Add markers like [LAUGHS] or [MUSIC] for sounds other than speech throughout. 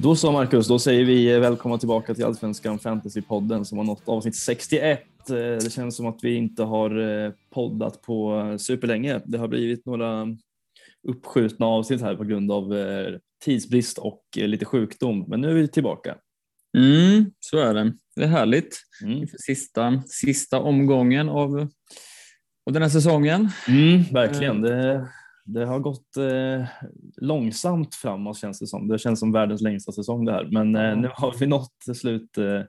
Då så Marcus, då säger vi välkomna tillbaka till Allsvenskan Fantasypodden som har nått avsnitt 61. Eh, Det känns som att vi inte har eh, poddat på superlänge. Det har blivit några uppskjutna avsnitt här på grund av eh, tidsbrist och eh, lite sjukdom. Men nu är vi tillbaka. Mm, så är det. Det är härligt Mm. sista, sista omgången av, av den här säsongen. Mm, verkligen. Det, det har gått eh, långsamt framåt känns det som. Det känns som världens längsta säsong det här. Men eh, nu har vi nått slut, eh,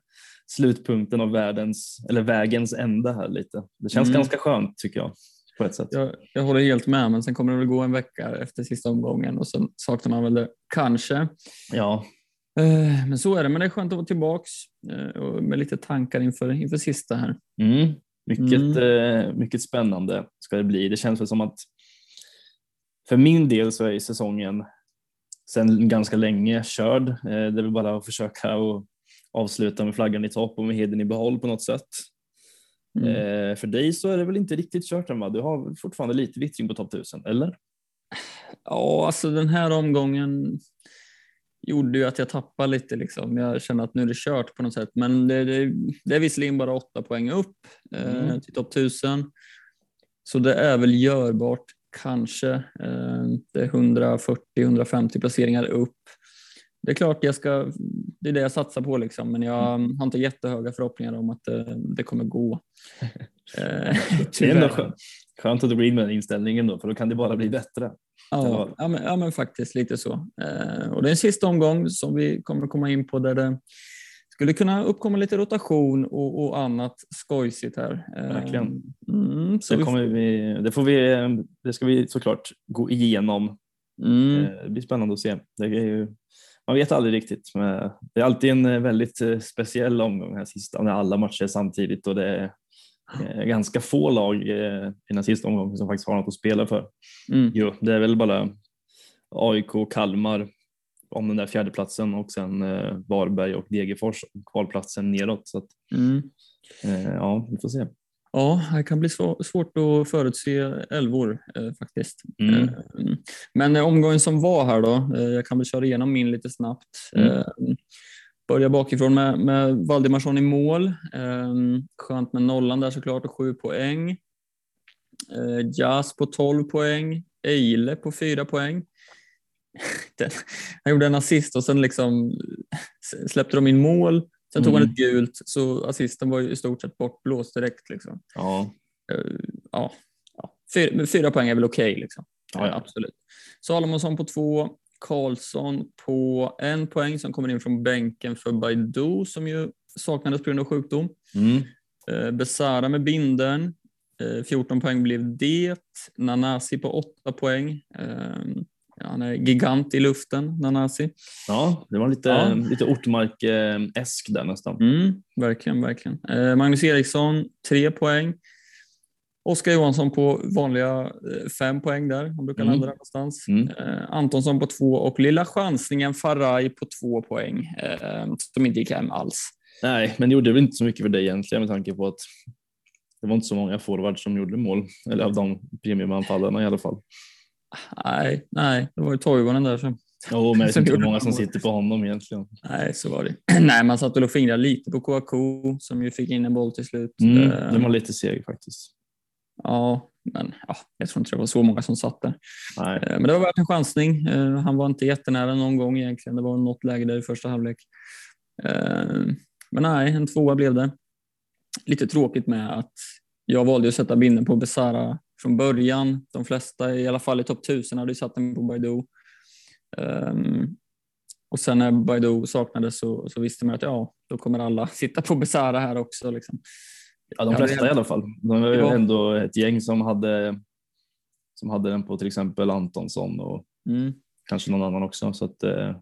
slutpunkten av världens, eller vägens ände här lite. Det känns Mm. ganska skönt tycker jag på ett sätt. Jag, jag håller helt med, men sen kommer det väl gå en vecka efter sista omgången och sen saknar man väl det kanske. Ja, Eh, Men så är det, men det är skönt att vara tillbaks eh, med lite tankar inför, inför sista här. mm. Mycket, Mm. eh, mycket spännande ska det bli. Det känns väl som att för min del så är säsongen sedan ganska länge körd. Eh, det är väl bara att försöka och avsluta med flaggan i topp och med heden i behåll på något sätt. Mm. Eh, för dig så är det väl inte riktigt kört än va? Du har fortfarande lite vittring på topp 1000, eller? Ja, alltså den här omgången gjorde ju att jag tappade lite. Liksom. Jag känner att nu är det kört på något sätt. Men det, det, det är visserligen bara åtta poäng upp eh, Mm. till topp 1000. Så det är väl görbart kanske. Eh, det är 140-150 placeringar upp. Det är klart jag ska, det är det jag satsar på liksom, men jag har inte jättehöga förhoppningar om att det, det kommer gå. [LAUGHS] Eh, Det är ändå skönt, skönt att du går in med den inställningen då, för då kan det bara bli bättre. Ja, ja, men, ja, men faktiskt lite så. Eh, och det är en sista omgång som vi kommer komma in på där det skulle kunna uppkomma lite rotation och, och annat skojsigt här. Eh, Verkligen. Mm, så Det, kommer vi, det, får vi, det ska vi såklart gå igenom mm, Eh, Det blir spännande att se. Det är ju, man vet aldrig riktigt. Men det är alltid en eh, väldigt eh, speciell omgång här sista när alla matcher är samtidigt och det är eh, ganska få lag eh, i den sista omgången som faktiskt har något att spela för. mm, Jo, det är väl bara AIK och Kalmar om den där fjärdeplatsen och sen eh, Varberg och Degerfors kvalplatsen neråt. Så att, mm. eh, ja, vi får se. Ja, det kan bli svår, svårt att förutse elvor eh, faktiskt. Mm. Eh, men eh, omgången som var här då, eh, jag kan väl köra igenom min lite snabbt. Mm. Börja bakifrån med, med Valdimarsson i mål. Eh, skönt med nollan där såklart och sju poäng. Eh, Jas på 12 poäng. Eile på 4 poäng. Den, han gjorde en assist och sen liksom släppte de in mål. Sen tog Mm. han ett gult, så assisten var ju i stort sett bortblåst direkt. Liksom. Ja, Eh, ja, ja. Fyra, fyra poäng är väl okej. liksom. Ja, ja. Eh, Absolut. Salomonsson på två, Karlsson på en poäng som kommer in från bänken för Baidu som ju saknades på grund av sjukdom. mm. Eh, Besara med binden. Eh, 14 poäng blev det. Nanasi på 8 poäng. Eh, ja, han är gigant i luften, Nanasi. ja det var lite, Ja. lite Ortmark-esk där nästan. Mm, verkligen, verkligen. Eh, Magnus Eriksson, 3 poäng. Oskar Johansson på vanliga eh, fem poäng där. Han brukar Mm. landa där någonstans. Mm. Eh, Antonsson på två och lilla chansningen Faraj på två poäng. Som inte gick hem alls. Nej, men det gjorde väl inte så mycket för dig egentligen med tanke på att det var inte så många forwards som gjorde mål, eller av de premiumanfallarna i alla fall. Nej, nej, det var ju Toivonen där. Så. Jo, men jag vet [LAUGHS] Som inte hur många som sitter på honom egentligen. Nej, så var det. [CLEARS THROAT] nej, man satt väl och fingrade lite på Kouakou som ju fick in en boll till slut. Mm, Eh, det var lite seg faktiskt. Ja, men ja, jag tror inte det var så många som satt där. Nej. Eh, Men det var värt en chansning. Eh, Han var inte jättenära någon gång egentligen. Det var något läge där i första halvlek. Men nej, en tvåa blev det. Lite tråkigt med att jag valde att sätta binden på Besara från början. De flesta, i alla fall i topp 1000, hade ju satt den på Baidu. Um, och sen när Baidu saknades så, så visste man att ja, då kommer alla [LAUGHS] sitta på Besara här också. Liksom. Ja, de flesta i alla fall. De var ju ändå ett gäng som hade, som hade den på till exempel Antonsson och Mm. kanske någon annan också. Så att, eh,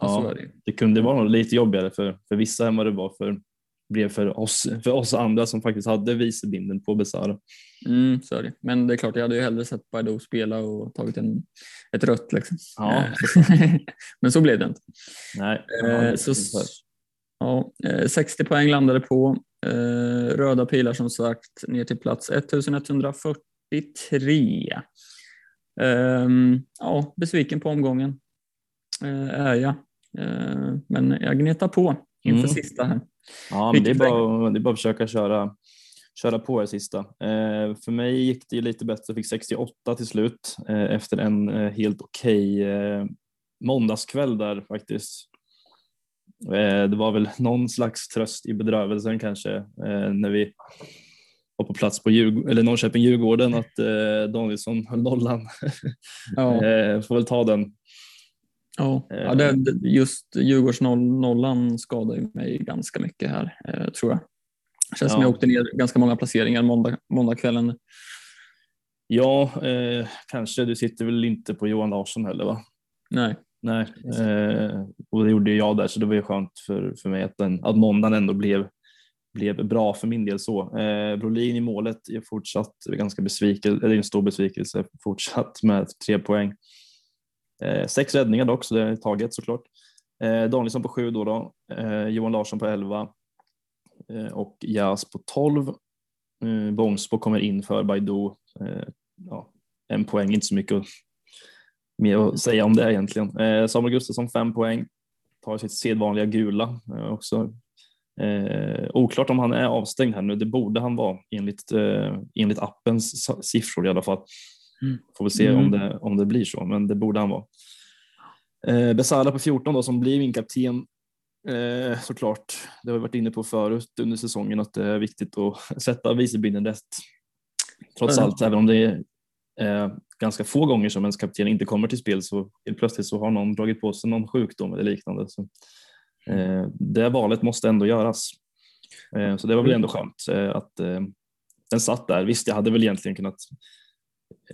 Ja, så ja, var det. det kunde vara lite jobbigare för, för vissa än vad det var för, blev för, oss, för oss andra som faktiskt hade vicebinden på Besara. Mm, så är det. Men det är klart, jag hade ju hellre sett Baidu spela och tagit en, ett rött. Liksom. Ja, Eh, [LAUGHS] Men så blev det inte. Nej, Eh, så, ja, eh, 60 poäng landade på. Eh, Röda pilar som sagt ner till plats 1143. Ehm, ja, besviken på omgången eh, är jag. Eh, men jag gnetar på inför Mm. sista här. Ja, men det, är bara, det är bara att försöka köra, köra på i sista. Eh, för mig gick det lite bättre, jag fick 68 till slut eh, efter en eh, helt okej eh, måndagskväll där faktiskt. Eh, det var väl någon slags tröst i bedrövelsen kanske eh, när vi var på plats på Djurg- eller Norrköping-Djurgården att Danielsson höll nollan. Ja, [LAUGHS] får väl ta den. Ja. ja det, det- just Djurgårdsnollan skadar ju mig ganska mycket här, eh, tror jag. Det känns som Ja. jag åkte ner ganska många placeringar måndag, måndagskvällen. Ja, eh, kanske. Du sitter väl inte på Johan Larsson heller va? Nej, Nej, eh, och det gjorde jag där så det var ju skönt för, för mig att, den, att måndagen ändå blev, blev bra för min del så. Eh, Brolin i målet är fortsatt ganska besviken, eller en stor besvikelse fortsatt med tre poäng. Eh, sex räddningar dock, så det är taget såklart. Eh, Danielsson på sju då, då. Eh, Johan Larsson på elva eh, och Jas på tolv. Eh, Bångsbo kommer in för Baidu. Eh, ja, en poäng, inte så mycket att mer att säga om det egentligen. Eh, Samuel Gustafsson fem poäng, tar sitt sedvanliga gula eh, också. Eh, oklart om han är avstängd här nu, det borde han vara enligt, eh, enligt appens siffror i alla fall. Mm. Får vi se om, Mm. det, om det blir så, men det borde han vara. Eh, Besara på 14 då som blir min kapten. Eh, såklart, det har vi varit inne på förut under säsongen att det är viktigt att [LAUGHS] sätta vicebinden rätt. Trots Mm. allt, även om det är eh, ganska få gånger som ens kapten inte kommer till spel så helt plötsligt så har någon dragit på sig någon sjukdom eller liknande. Så, eh, det valet måste ändå göras. Eh, så det var väl ändå skönt eh, att eh, den satt där. Visst, jag hade väl egentligen kunnat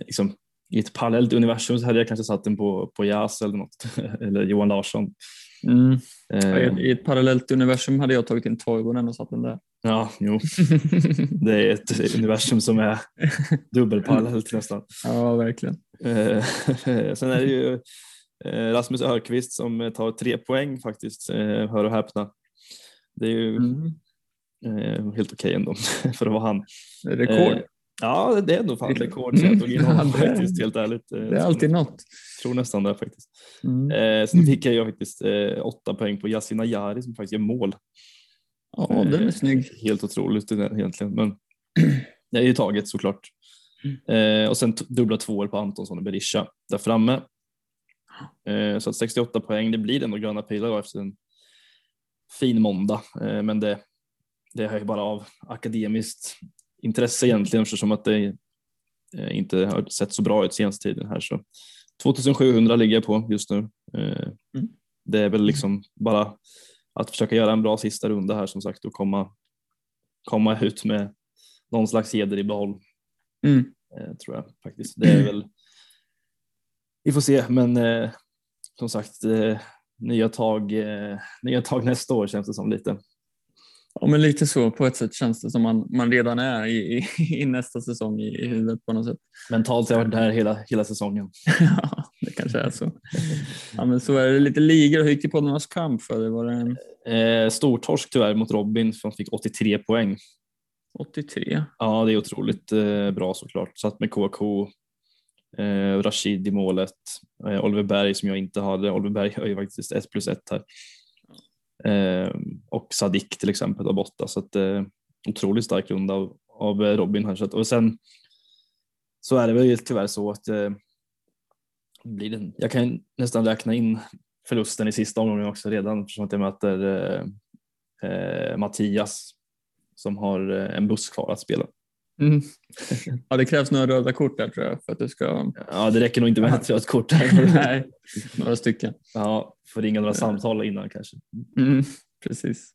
liksom, i ett parallellt universum så hade jag kanske satt den på, på Jas eller något, [LAUGHS] eller Johan Larsson. mm. Eh, I ett parallellt universum hade jag tagit in Toivonen och satt den där. ja, jo, [LAUGHS] det är ett universum som är dubbelparallellt nästan. ja, verkligen. Eh, [LAUGHS] Sen är det ju eh, Rasmus Örqvist som tar tre poäng faktiskt, eh, hör och häpna. Det är ju Mm. eh, helt okej ändå för att vara han. Rekord. Eh, Ja, det är ändå fan Lite- rekord så jag tog in Mm. honom är- faktiskt, helt ärligt. Eh, det är alltid något. tror nästan det faktiskt. Mm. Eh, sen fick jag faktiskt eh, åtta poäng på Yasin Ayari som faktiskt gör mål. Ja, den är Eh, snygg. Helt otroligt egentligen, men [CLEARS THROAT] det är ju taget såklart. Mm. Eh, och sen dubbla tvåor på Antonsson och Berisha där framme. Eh, så att 68 poäng, det blir ändå gröna pilar då efter en fin måndag. Eh, men det, det är ju bara av akademiskt intresse egentligen eftersom att det eh, inte har sett så bra ut senaste tiden här. Så 2700 ligger jag på just nu. Eh, Mm. Det är väl liksom bara att försöka göra en bra sista runda här som sagt och komma, komma ut med någon slags heder i behåll Mm. eh, tror jag faktiskt. Det är väl, vi får se, men som sagt, nya, tag, nya tag nästa år känns det som lite. Ja, men lite så på ett sätt känns det som man, man redan är i, i, i nästa säsong i, i huvudet på något sätt. Mentalt har jag varit där hela, hela säsongen. [LAUGHS] Ja, det kanske är så. Ja, men så är det lite ligor. Hur gick det på Poddarnas kamp för det? Var det Eh, stortorsk tyvärr mot Robin som fick 83 poäng. 83? Ja, det är otroligt eh, bra såklart. Satt med KK, eh, Rashid i målet, eh, Oliver Berg som jag inte hade. Oliver Berg har ju faktiskt 1 plus 1 här. Eh, och Sadik till exempel av borta så att eh, otroligt stark runda av, av eh, Robin här. Så att, och sen så är det väl tyvärr så att eh, blir det, jag kan nästan räkna in förlusten i sista omgången också redan eftersom att jag möter eh, eh, Mattias som har eh, en buss kvar att spela. Mm. [LAUGHS] Ja, det krävs några röda kort där tror jag för att du ska... Ja, det räcker nog inte med [LAUGHS] ett rött kort. Här. Nej, några stycken. Ja, får ringa några samtal innan kanske. Mm, precis.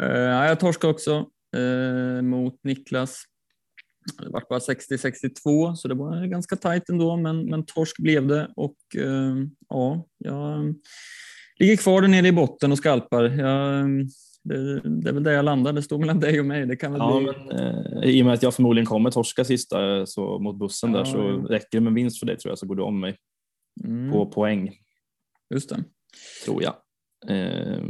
Uh, ja, jag torskade också eh, mot Niklas. Det var bara 60-62 så det var ganska tajt ändå men, men torsk blev det och eh, ja, jag ligger kvar där nere i botten och skalpar. Jag, det, det är väl där jag landar. Det står mellan dig och mig. Det kan väl Ja, bli... men, eh, I och med att jag förmodligen kommer torska sista eh, så, mot bussen Ja, där så ja. räcker det med vinst för dig tror jag så går du om mig mm, på poäng Just det. tror jag. Eh,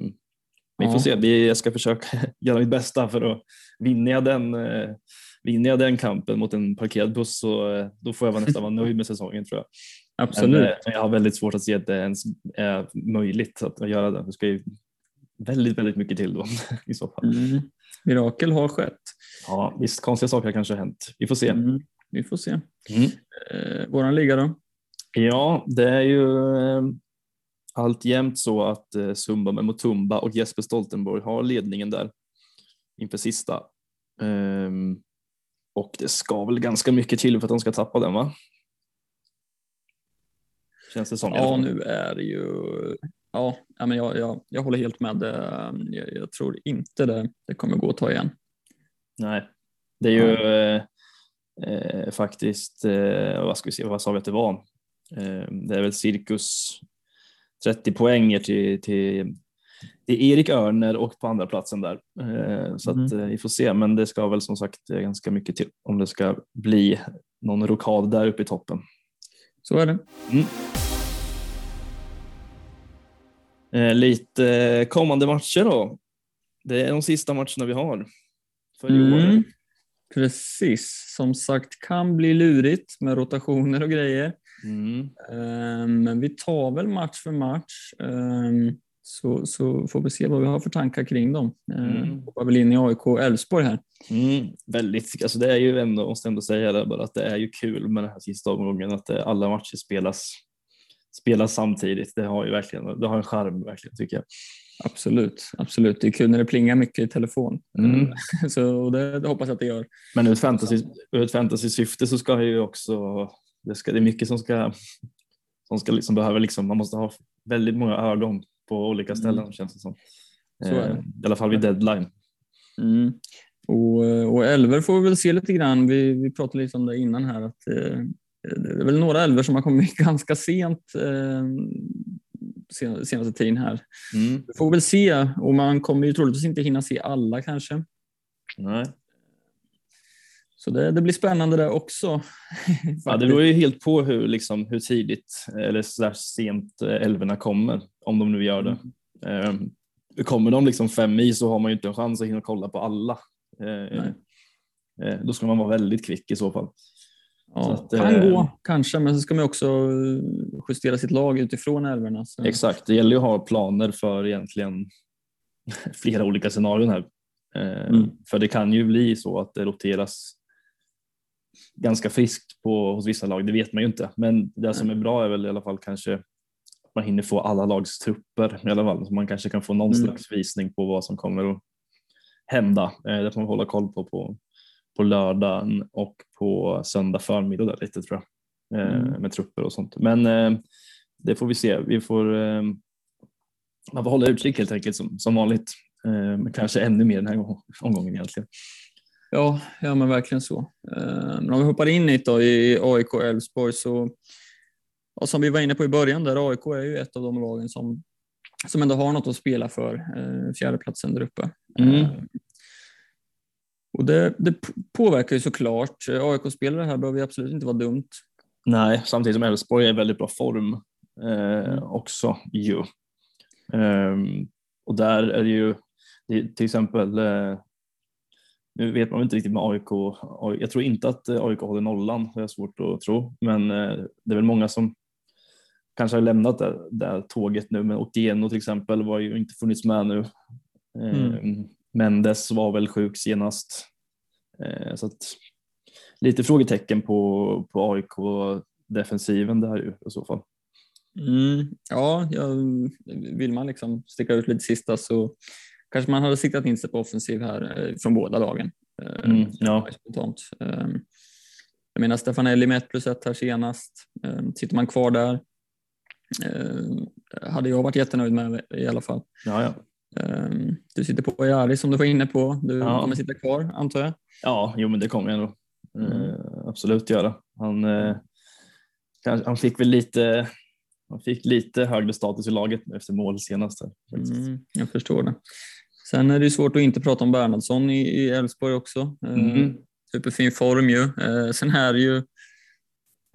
vi får se. Vi- Jag ska försöka [LAUGHS] göra mitt bästa för att vinna jag den. Eh, vinner jag den kampen mot en parkerad buss så eh, då får jag vara nästan vara nöjd med säsongen tror jag. [LAUGHS] Absolut. Men, eh, jag har väldigt svårt att se att det ens är möjligt att göra det. Det ska ju väldigt, väldigt mycket till då [LAUGHS] i så fall. Mm. Mirakel har skett. Ja, visst, konstiga saker har kanske hänt. Vi får se. Mm. Vi får se. Mm. Eh, våran liga då? Ja, det är ju eh, alltjämt så att eh, Sumba med Mutumba och Jesper Stoltenborg har ledningen där inför sista. Ehm, och det ska väl ganska mycket till för att de ska tappa den va? Känns det som. Ja, nu är det ju... Ja, men jag, jag, jag håller helt med. Eh, Jag, jag tror inte det, det kommer gå att ta igen. Nej, det är ju eh, eh, faktiskt, eh, vad ska vi se, vad sa vi att det var? Eh, det är väl cirkus 30 poänger till, till, till Erik Örner och på andra platsen där. Eh, så att eh, vi får se, men det ska väl som sagt ganska mycket till om det ska bli någon rokad där uppe i toppen. Så är det. Eh, lite eh, kommande matcher då. Det är de sista matcherna vi har för i år. Mm. Precis, som sagt kan bli lurigt med rotationer och grejer. Mm. Eh, Men vi tar väl match för match. Eh, Så, så får vi se vad vi har för tankar kring dem. Mm. Hoppar väl in i AIK och Elfsborg här. Mm, väldigt, alltså det är ju ändå, måste ändå säga det bara, att det är ju kul med den här sista omgången, att alla matcher spelas, spelas samtidigt. Det har ju verkligen, det har en charm verkligen tycker jag. Absolut, absolut. Det är kul när det plingar mycket i telefon. Mm. [LAUGHS] Så och det, det hoppas jag att det gör. Men ur ett fantasy, ur ett fantasy-syfte så ska ju också, det, ska, det är mycket som ska, som ska liksom behöva liksom, man måste ha väldigt många ögon på olika ställen Mm. känns det som. Så. Eh, I alla fall vid deadline. Mm. Och, och älver får vi väl se lite grann. Vi, vi pratade lite om det innan här. Att, eh, det är väl några älver som har kommit [LAUGHS] ganska sent eh, sen- senaste tiden här. Mm. Vi får väl se och man kommer ju troligtvis inte hinna se alla kanske. Nej. Så det, det blir spännande det också. [LAUGHS] Ja, det beror ju helt på hur, liksom, hur tidigt eller slash sent eh, älvorna kommer, om de nu gör det. Mm. Eh, kommer de liksom fem i så har man ju inte en chans att hinna kolla på alla. Eh, Nej. eh, då ska man vara väldigt kvick i så fall. Ja, att, kan eh, gå kanske, men så ska man också eh, justera sitt lag utifrån älvorna. Så. Exakt, det gäller ju att ha planer för egentligen [LAUGHS] flera olika scenarion här. Eh, Mm. För det kan ju bli så att det roteras ganska friskt på, hos vissa lag, det vet man ju inte. Men det som är bra är väl i alla fall kanske att man hinner få alla lags trupper i alla fall. Så man kanske kan få någon Mm. slags visning på vad som kommer att hända. Det får man hålla koll på på, på lördagen och på söndag förmiddag där lite tror jag. Eh, Mm. Med trupper och sånt. Men eh, det får vi se. Vi får, eh, man får hålla utkik helt enkelt som, som vanligt. Men kanske ännu mer den här gång- omgången egentligen. Ja, ja men verkligen så. Men om vi hoppar in lite då i AIK och Elfsborg så, ja, som vi var inne på i början där, AIK är ju ett av de lagen som, som ändå har något att spela för, fjärdeplatsen där uppe. Mm. Eh, Och det, det påverkar ju såklart. AIK-spelare här behöver ju absolut inte vara dumt. Nej, samtidigt som Elfsborg är i väldigt bra form eh, Mm. också ju. Ehm, och där är det ju är till exempel, eh, nu vet man inte riktigt med AIK, jag tror inte att eh, AIK håller nollan, det jag svårt att tro, men eh, det är väl många som kanske har lämnat det där tåget nu, men Otieno till exempel var ju inte funnits med nu. Ehm, Mendes var väl sjuk senast. Eh, så att, lite frågetecken på, på AIK-defensiven där ju i så fall. Mm, ja, jag, vill man liksom sticka ut lite sista så kanske man hade siktat in sig på offensiv här eh, från båda lagen. Eh, Mm, ja. spontant. Eh, Jag menar Stefanelli med 1 plus 1 här senast. Eh, Sitter man kvar där eh, hade jag varit jättenöjd med i alla fall. Ja, ja. Eh, Du sitter på Ajari som du var inne på. Du Ja. kommer sitta kvar antar jag? ja, jo men det kommer jag nog Mm. eh, absolut göra. Han, eh, han fick väl lite han fick lite högre status i laget efter mål senast. Här. Mm, jag förstår det. Sen är det svårt att inte prata om Bernhardsson i Elfsborg också. Eh, Mm. Superfin form ju. Eh, Sen är det ju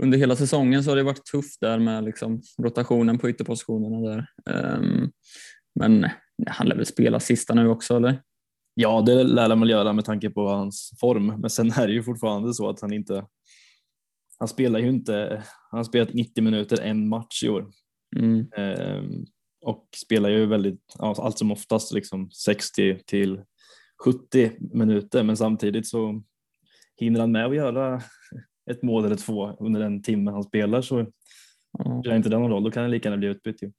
under hela säsongen så har det varit tufft där med liksom rotationen på ytterpositionerna där. Ehm, Men han lär väl spela sista nu också eller? Ja, det lär han väl göra med tanke på hans form, men sen är det ju fortfarande så att han inte. Han spelar ju inte. Han har spelat 90 minuter en match i år Mm. eh, och spelar ju väldigt allt som oftast liksom 60 till 70 minuter, men samtidigt så hinner han med att göra ett mål eller två under den timme han spelar så spelar inte det någon roll. Då kan han lika gärna bli utbytt. Ju.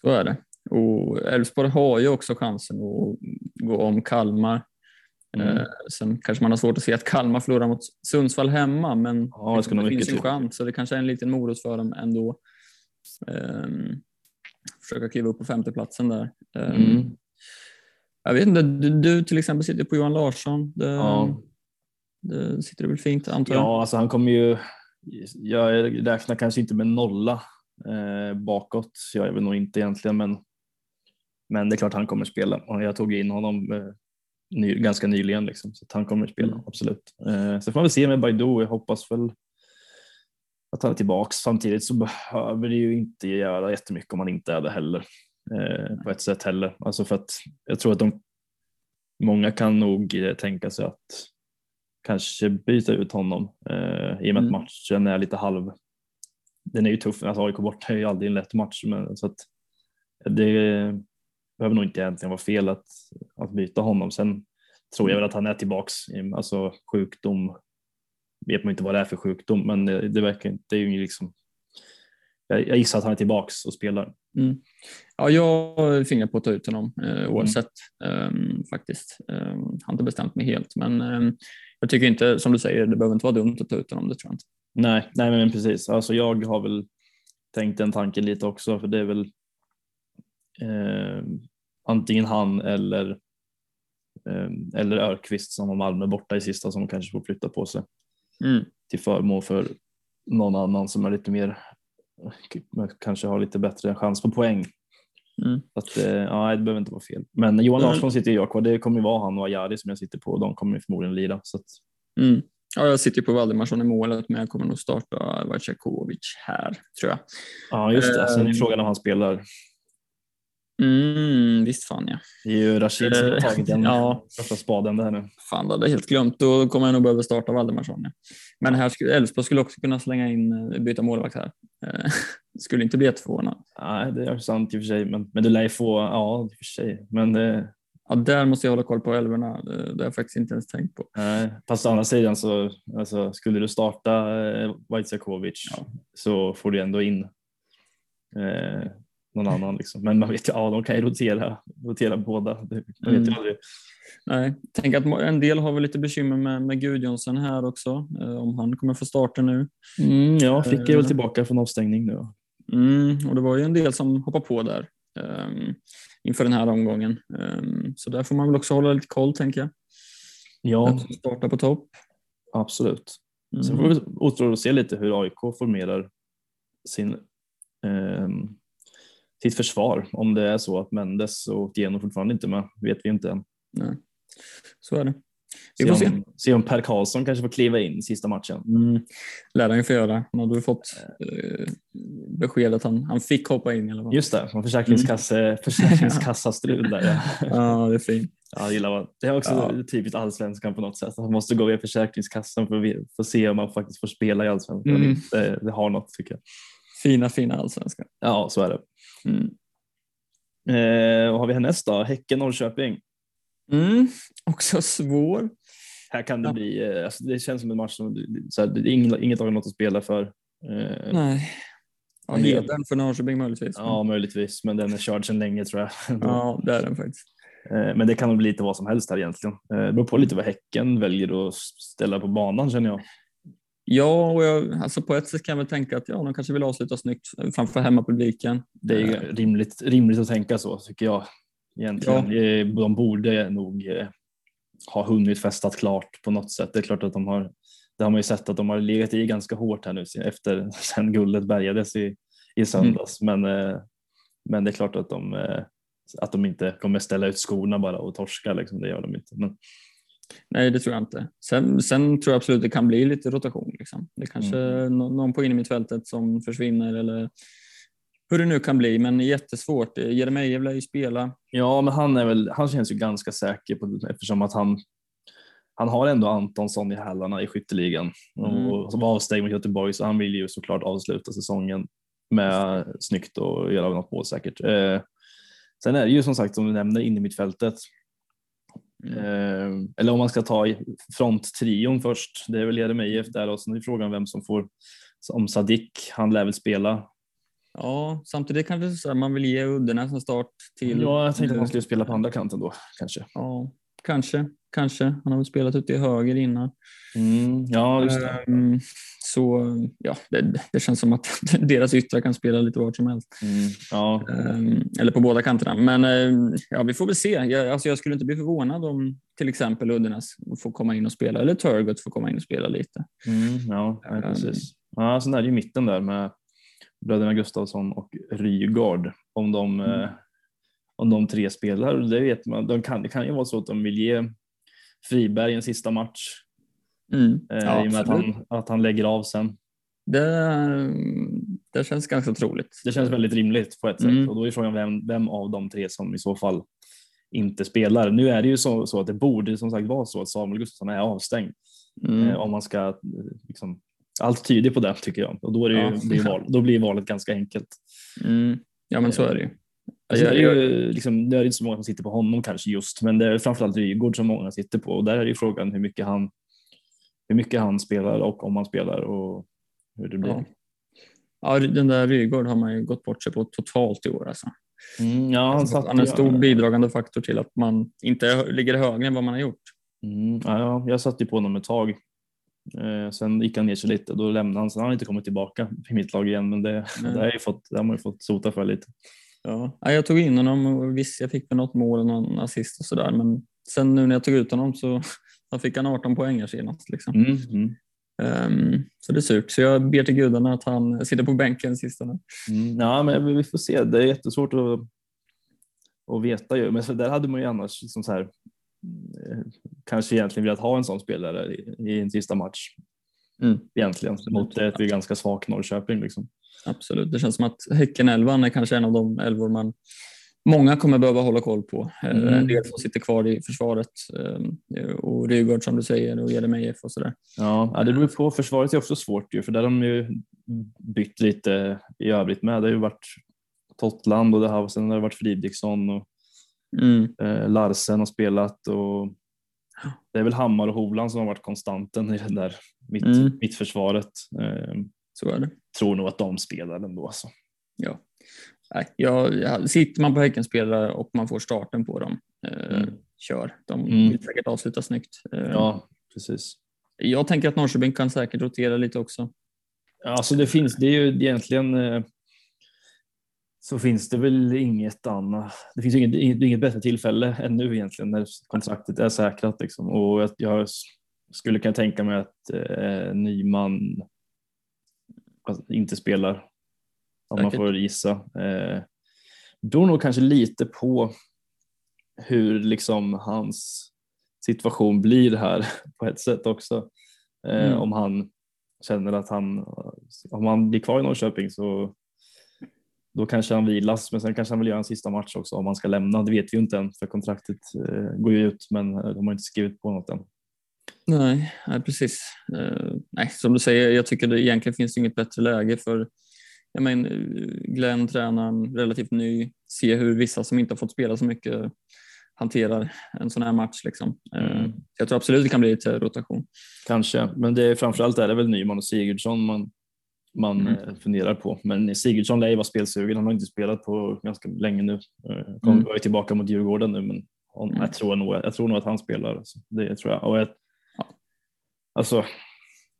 så är det. Och Elfsborg har ju också chansen att gå om Kalmar. Mm. Eh, sen kanske man har svårt att se att Kalmar förlorar mot Sundsvall hemma, men Ja, det det finns en till. chans så det kanske är en liten morot för dem ändå. Um, försöka kliva upp på femteplatsen där. Ehm, Mm. Jag vet inte, du, du till exempel sitter på Johan Larsson. Det, Ja. det sitter väl fint antar jag? Ja, alltså han kommer ju. Jag räknar kanske inte med nolla eh, bakåt. Jag är väl nog inte egentligen, men. Men det är klart han kommer spela och jag tog in honom eh, ny, ganska nyligen liksom, så han kommer spela Mm. absolut. Eh, så får man väl se med Baidu. Jag hoppas väl att han är tillbaks. Samtidigt så behöver det ju inte göra jättemycket om han inte är det heller eh, på ett sätt heller. Alltså för att jag tror att de många kan nog eh, tänka sig att kanske byta ut honom eh, i och med Mm. att matchen är lite halv. Den är ju tuff, alltså AIK borta är ju aldrig en lätt match men så att det behöver nog inte egentligen vara fel att, att byta honom. Sen tror jag väl att han är tillbaks, alltså sjukdom vet man inte vad det är för sjukdom men det, det verkar inte, det är ju liksom jag, jag gissar att han är tillbaks och spelar. Ja, jag fingrar på att ta ut honom eh, oavsett ehm, faktiskt. Um, har inte bestämt mig helt, men ehm, jag tycker inte, som du säger, det behöver inte vara dumt att ta ut honom. Det tror jag inte. Nej, nej men precis. Alltså jag har väl tänkt den tanken lite också för det är väl eh, antingen han eller eh, eller Örqvist som har Malmö borta i sista som kanske får flytta på sig Mm. till förmån för någon annan som är lite mer kanske har lite bättre chans på poäng. Mm. Att, eh, ja, det behöver inte vara fel. Men Johan Mm. Larsson sitter ju jag kvar. Det kommer ju vara han och Ajari som jag sitter på de kommer ju förmodligen lira. Så att, Mm. Ja, jag sitter ju på Valdemarsson i målet, men jag kommer nog starta Vajakovic här, tror jag. ja, just det. Sen är Ehm. frågan om han spelar. Mm, visst fan ja. Det är ju Rashid som har Eh, tagit den [LAUGHS] ja. första spaden där nu. Fan, det hade jag helt glömt. Då kommer jag nog behöva starta Valdemarsson. Ja. Men här skulle Elfsborg skulle också kunna slänga in, eh, byta målvakt här. Eh, [LAUGHS] skulle inte bli jätteförvånad. Nej, det är sant i och för sig. Men, men du lär ju få, ja i och för sig. Men det, Ja, där måste jag hålla koll på älvorna. Det har jag faktiskt inte ens tänkt på. nej. Fast å andra sidan så alltså, skulle du starta Vaitsiakovic Ja. så får du ändå in eh, någon annan. Liksom. Men man vet ju, ja de kan ju rotera, rotera båda. Man vet ju Mm. aldrig. Nej, tänk att en del har väl lite bekymmer med, med Gudjonsson här också. Eh, om han kommer få starta nu. Mm, ja, Frick är väl Eh. tillbaka från avstängning nu. Mm, och det var ju en del som hoppade på där ehm, inför den här omgången. Ehm, så där får man väl också hålla lite koll tänker jag. Ja, starta på topp. absolut. Mm. Sen får vi att se lite hur AIK formerar sin, ehm, sitt försvar. Om det är så att Mendes och Geno fortfarande inte med, vet vi inte än. Nej. Så är det. Vi Se får se. om, se om Per Karlsson kanske får kliva in sista matchen. Mm. Lär han ju få göra. Han hade fått eh, besked att han, han fick hoppa in i alla fall. Just det, från försäkringskasse, [LAUGHS] försäkringskassastrul där. Ja. Ja, det är fint. Ja, jag gillar vad- det är också Ja. typiskt allsvenskan på något sätt. Man måste gå via Försäkringskassan för att att se om man faktiskt får spela i allsvenskan. Mm. Det, det har något tycker jag. Fina, fina allsvenskan. Ja, så är det. Mm. Eh, vad har vi härnäst då? Häcken-Norrköping. Mm. Också svår. Här kan det Ja. bli, eh, alltså det känns som en match som så här, det är inget, lag har något att spela för. Eh, Nej. Ja, En del. hedern för Norrköping möjligtvis. ja, möjligtvis, men den är körd sedan länge tror jag. [LAUGHS] ja, det är den faktiskt. Eh, men det kan nog bli lite vad som helst här egentligen. Eh, Det beror på lite vad Häcken väljer att ställa på banan känner jag. Ja, och jag, alltså på ett sätt kan jag väl tänka att ja, de kanske vill avsluta snyggt framför hemmapubliken. Det är ju Eh, rimligt, rimligt att tänka så tycker jag. Egentligen. Eh, De borde nog eh, ha hunnit festat klart på något sätt. Det är klart att de har, det har man ju sett att de har legat i ganska hårt här nu efter [LAUGHS] sen guldet bärgades i, i söndags. Men, eh, men det är klart att de, att de inte kommer ställa ut skorna bara och torska. Liksom. Det gör de inte. Men, Nej, det tror jag inte. Sen, sen tror jag absolut det kan bli lite rotation. Liksom. Det kanske nå- någon på innermittfältet som försvinner eller hur det nu kan bli, men jättesvårt. Jeremejeff lär ju spela. Ja, men han, är väl, han känns ju ganska säker på, eftersom att han, han har ändå Antonsson i hälarna i skytteligan Mm. och som avstängd mot Göteborg så han vill ju såklart avsluta säsongen med snyggt och göra något mål säkert. Eh, sen är det ju som sagt som du nämner in i mittfältet. Eh, eller om man ska ta fronttrion först. Det är väl Jeremejeff där och sen är frågan vem som får om Sadik. Han lär väl spela. Ja, samtidigt kanske så man vill ge Uddenäs en start till. Ja, jag tänkte att han skulle spela på andra kanten då kanske. Ja, kanske, kanske. Han har väl spelat ute i höger innan. Mm, ja, just det. Ehm, så ja, det, det känns som att [LAUGHS] deras yttrar kan spela lite vart som helst. Mm, ja, Ehm, eller på båda kanterna. Men ehm, ja, vi får väl se. Jag, alltså, jag skulle inte bli förvånad om till exempel Uddenäs får komma in och spela eller Turgott får komma in och spela lite. mm, ja ja, precis. Ja, sen är det ju mitten där med bröderna Gustafsson och Rygaard. Om de, Mm. eh, om de tre spelar, det vet man. De kan, det kan ju vara så att de vill ge Friberg en sista match Mm. eh, Ja, i och med att han, att han lägger av sen. Det, det känns ganska troligt. Det känns väldigt rimligt på ett sätt Mm. och då är frågan vem, vem av de tre som i så fall inte spelar. Nu är det ju så, så att det borde som sagt vara så att Samuel Gustafsson är avstängd. Mm. Eh, om man ska eh, liksom, allt tyder på det tycker jag och då, är det ju, Ja. blir, val, då blir valet ganska enkelt. Mm. Ja, men så är det ju. Alltså, det, är Jag- ju liksom, det är inte så många som sitter på honom kanske just, men det är framförallt Rygaard som många sitter på och där är ju frågan hur mycket han, hur mycket han spelar och om han spelar och hur det blir. Ja. Ja, den där Rygaard har man ju gått bort sig på totalt i år. Alltså. Mm, ja, han, satt, Han är en stor bidragande faktor till att man inte ligger högre än vad man har gjort. Mm, ja, ja, jag satt ju på honom ett tag. Eh, sen gick han ner sig lite och då lämnade han. Sen har han inte kommit tillbaka i mitt lag igen, men det, Nej. det, har, jag fått, det har man ju fått sota för lite. Ja. Ja, jag tog in honom och visst, jag fick väl något mål och någon assist och sådär, men sen nu när jag tog ut honom så [LAUGHS] då fick han 18 poäng senast. Liksom. Mm, mm, Ehm, så det är surt. Så jag ber till gudarna att han sitter på bänken sista nu. mm. Ja, men vi får se. Det är jättesvårt att, att veta ju. Men så där hade man ju annars liksom så här, eh, kanske egentligen velat ha en sån spelare i, i en sista match. Mm. Egentligen Absolut. mot ett ganska svagt Norrköping. Liksom. Absolut. Det känns som att Häcken-elvan är kanske en av de elvor man många kommer behöva hålla koll på. Eh, Mm. En del som sitter kvar i försvaret eh, och Rygaard som du säger och Jeremejeff och sådär. Ja, ja, det beror på. Försvaret är också svårt ju, för där har de ju bytt lite i övrigt med. Det har ju varit Totland och det har, sen har det varit Fridriksson och Mm. eh, Larsen har spelat och det är väl Hammar och Hovland som har varit konstanten i det där mitt, Mm. mittförsvaret. Eh, Så är det. tror nog att de spelar ändå. Alltså. Ja. Jag, jag, sitter man på Häckenspelare och man får starten på dem, eh, Mm. kör. De Mm. vill säkert avsluta snyggt. Eh, Ja, precis. Jag tänker att Norrköping kan säkert rotera lite också. Alltså det finns, det är ju egentligen eh, så finns det väl inget annat. Det finns inget, inget, inget bättre tillfälle än nu egentligen när kontraktet är säkrat liksom. och att jag skulle kunna tänka mig att eh, Nyman inte spelar om man Säkert. får gissa. Eh, beror nog kanske lite på hur liksom hans situation blir här [LAUGHS] på ett sätt också. Eh, Mm. Om han känner att han, om han blir kvar i Norrköping så då kanske han vilas, men sen kanske han vill göra en sista match också om han ska lämna. Det vet vi ju inte än för kontraktet eh, går ju ut, men eh, de har inte skrivit på något än. Nej, nej precis. Eh, nej, som du säger, jag tycker det egentligen finns inget bättre läge för jag men, eh, Glenn, tränaren, relativt ny, se hur vissa som inte har fått spela så mycket hanterar en sån här match. Liksom. Eh, Mm. Jag tror absolut det kan bli lite rotation. Kanske, men det är framförallt är det väl Nyman och Sigurdsson man, man Mm. eh, funderar på. Men Sigurdsson lär ju vara spelsugen. Han har inte spelat på ganska länge nu. Eh, Kommer Mm. tillbaka mot Djurgården nu, men Mm. jag, tror nog, jag tror nog att han spelar. Det tror jag. Och jag Ja. Alltså,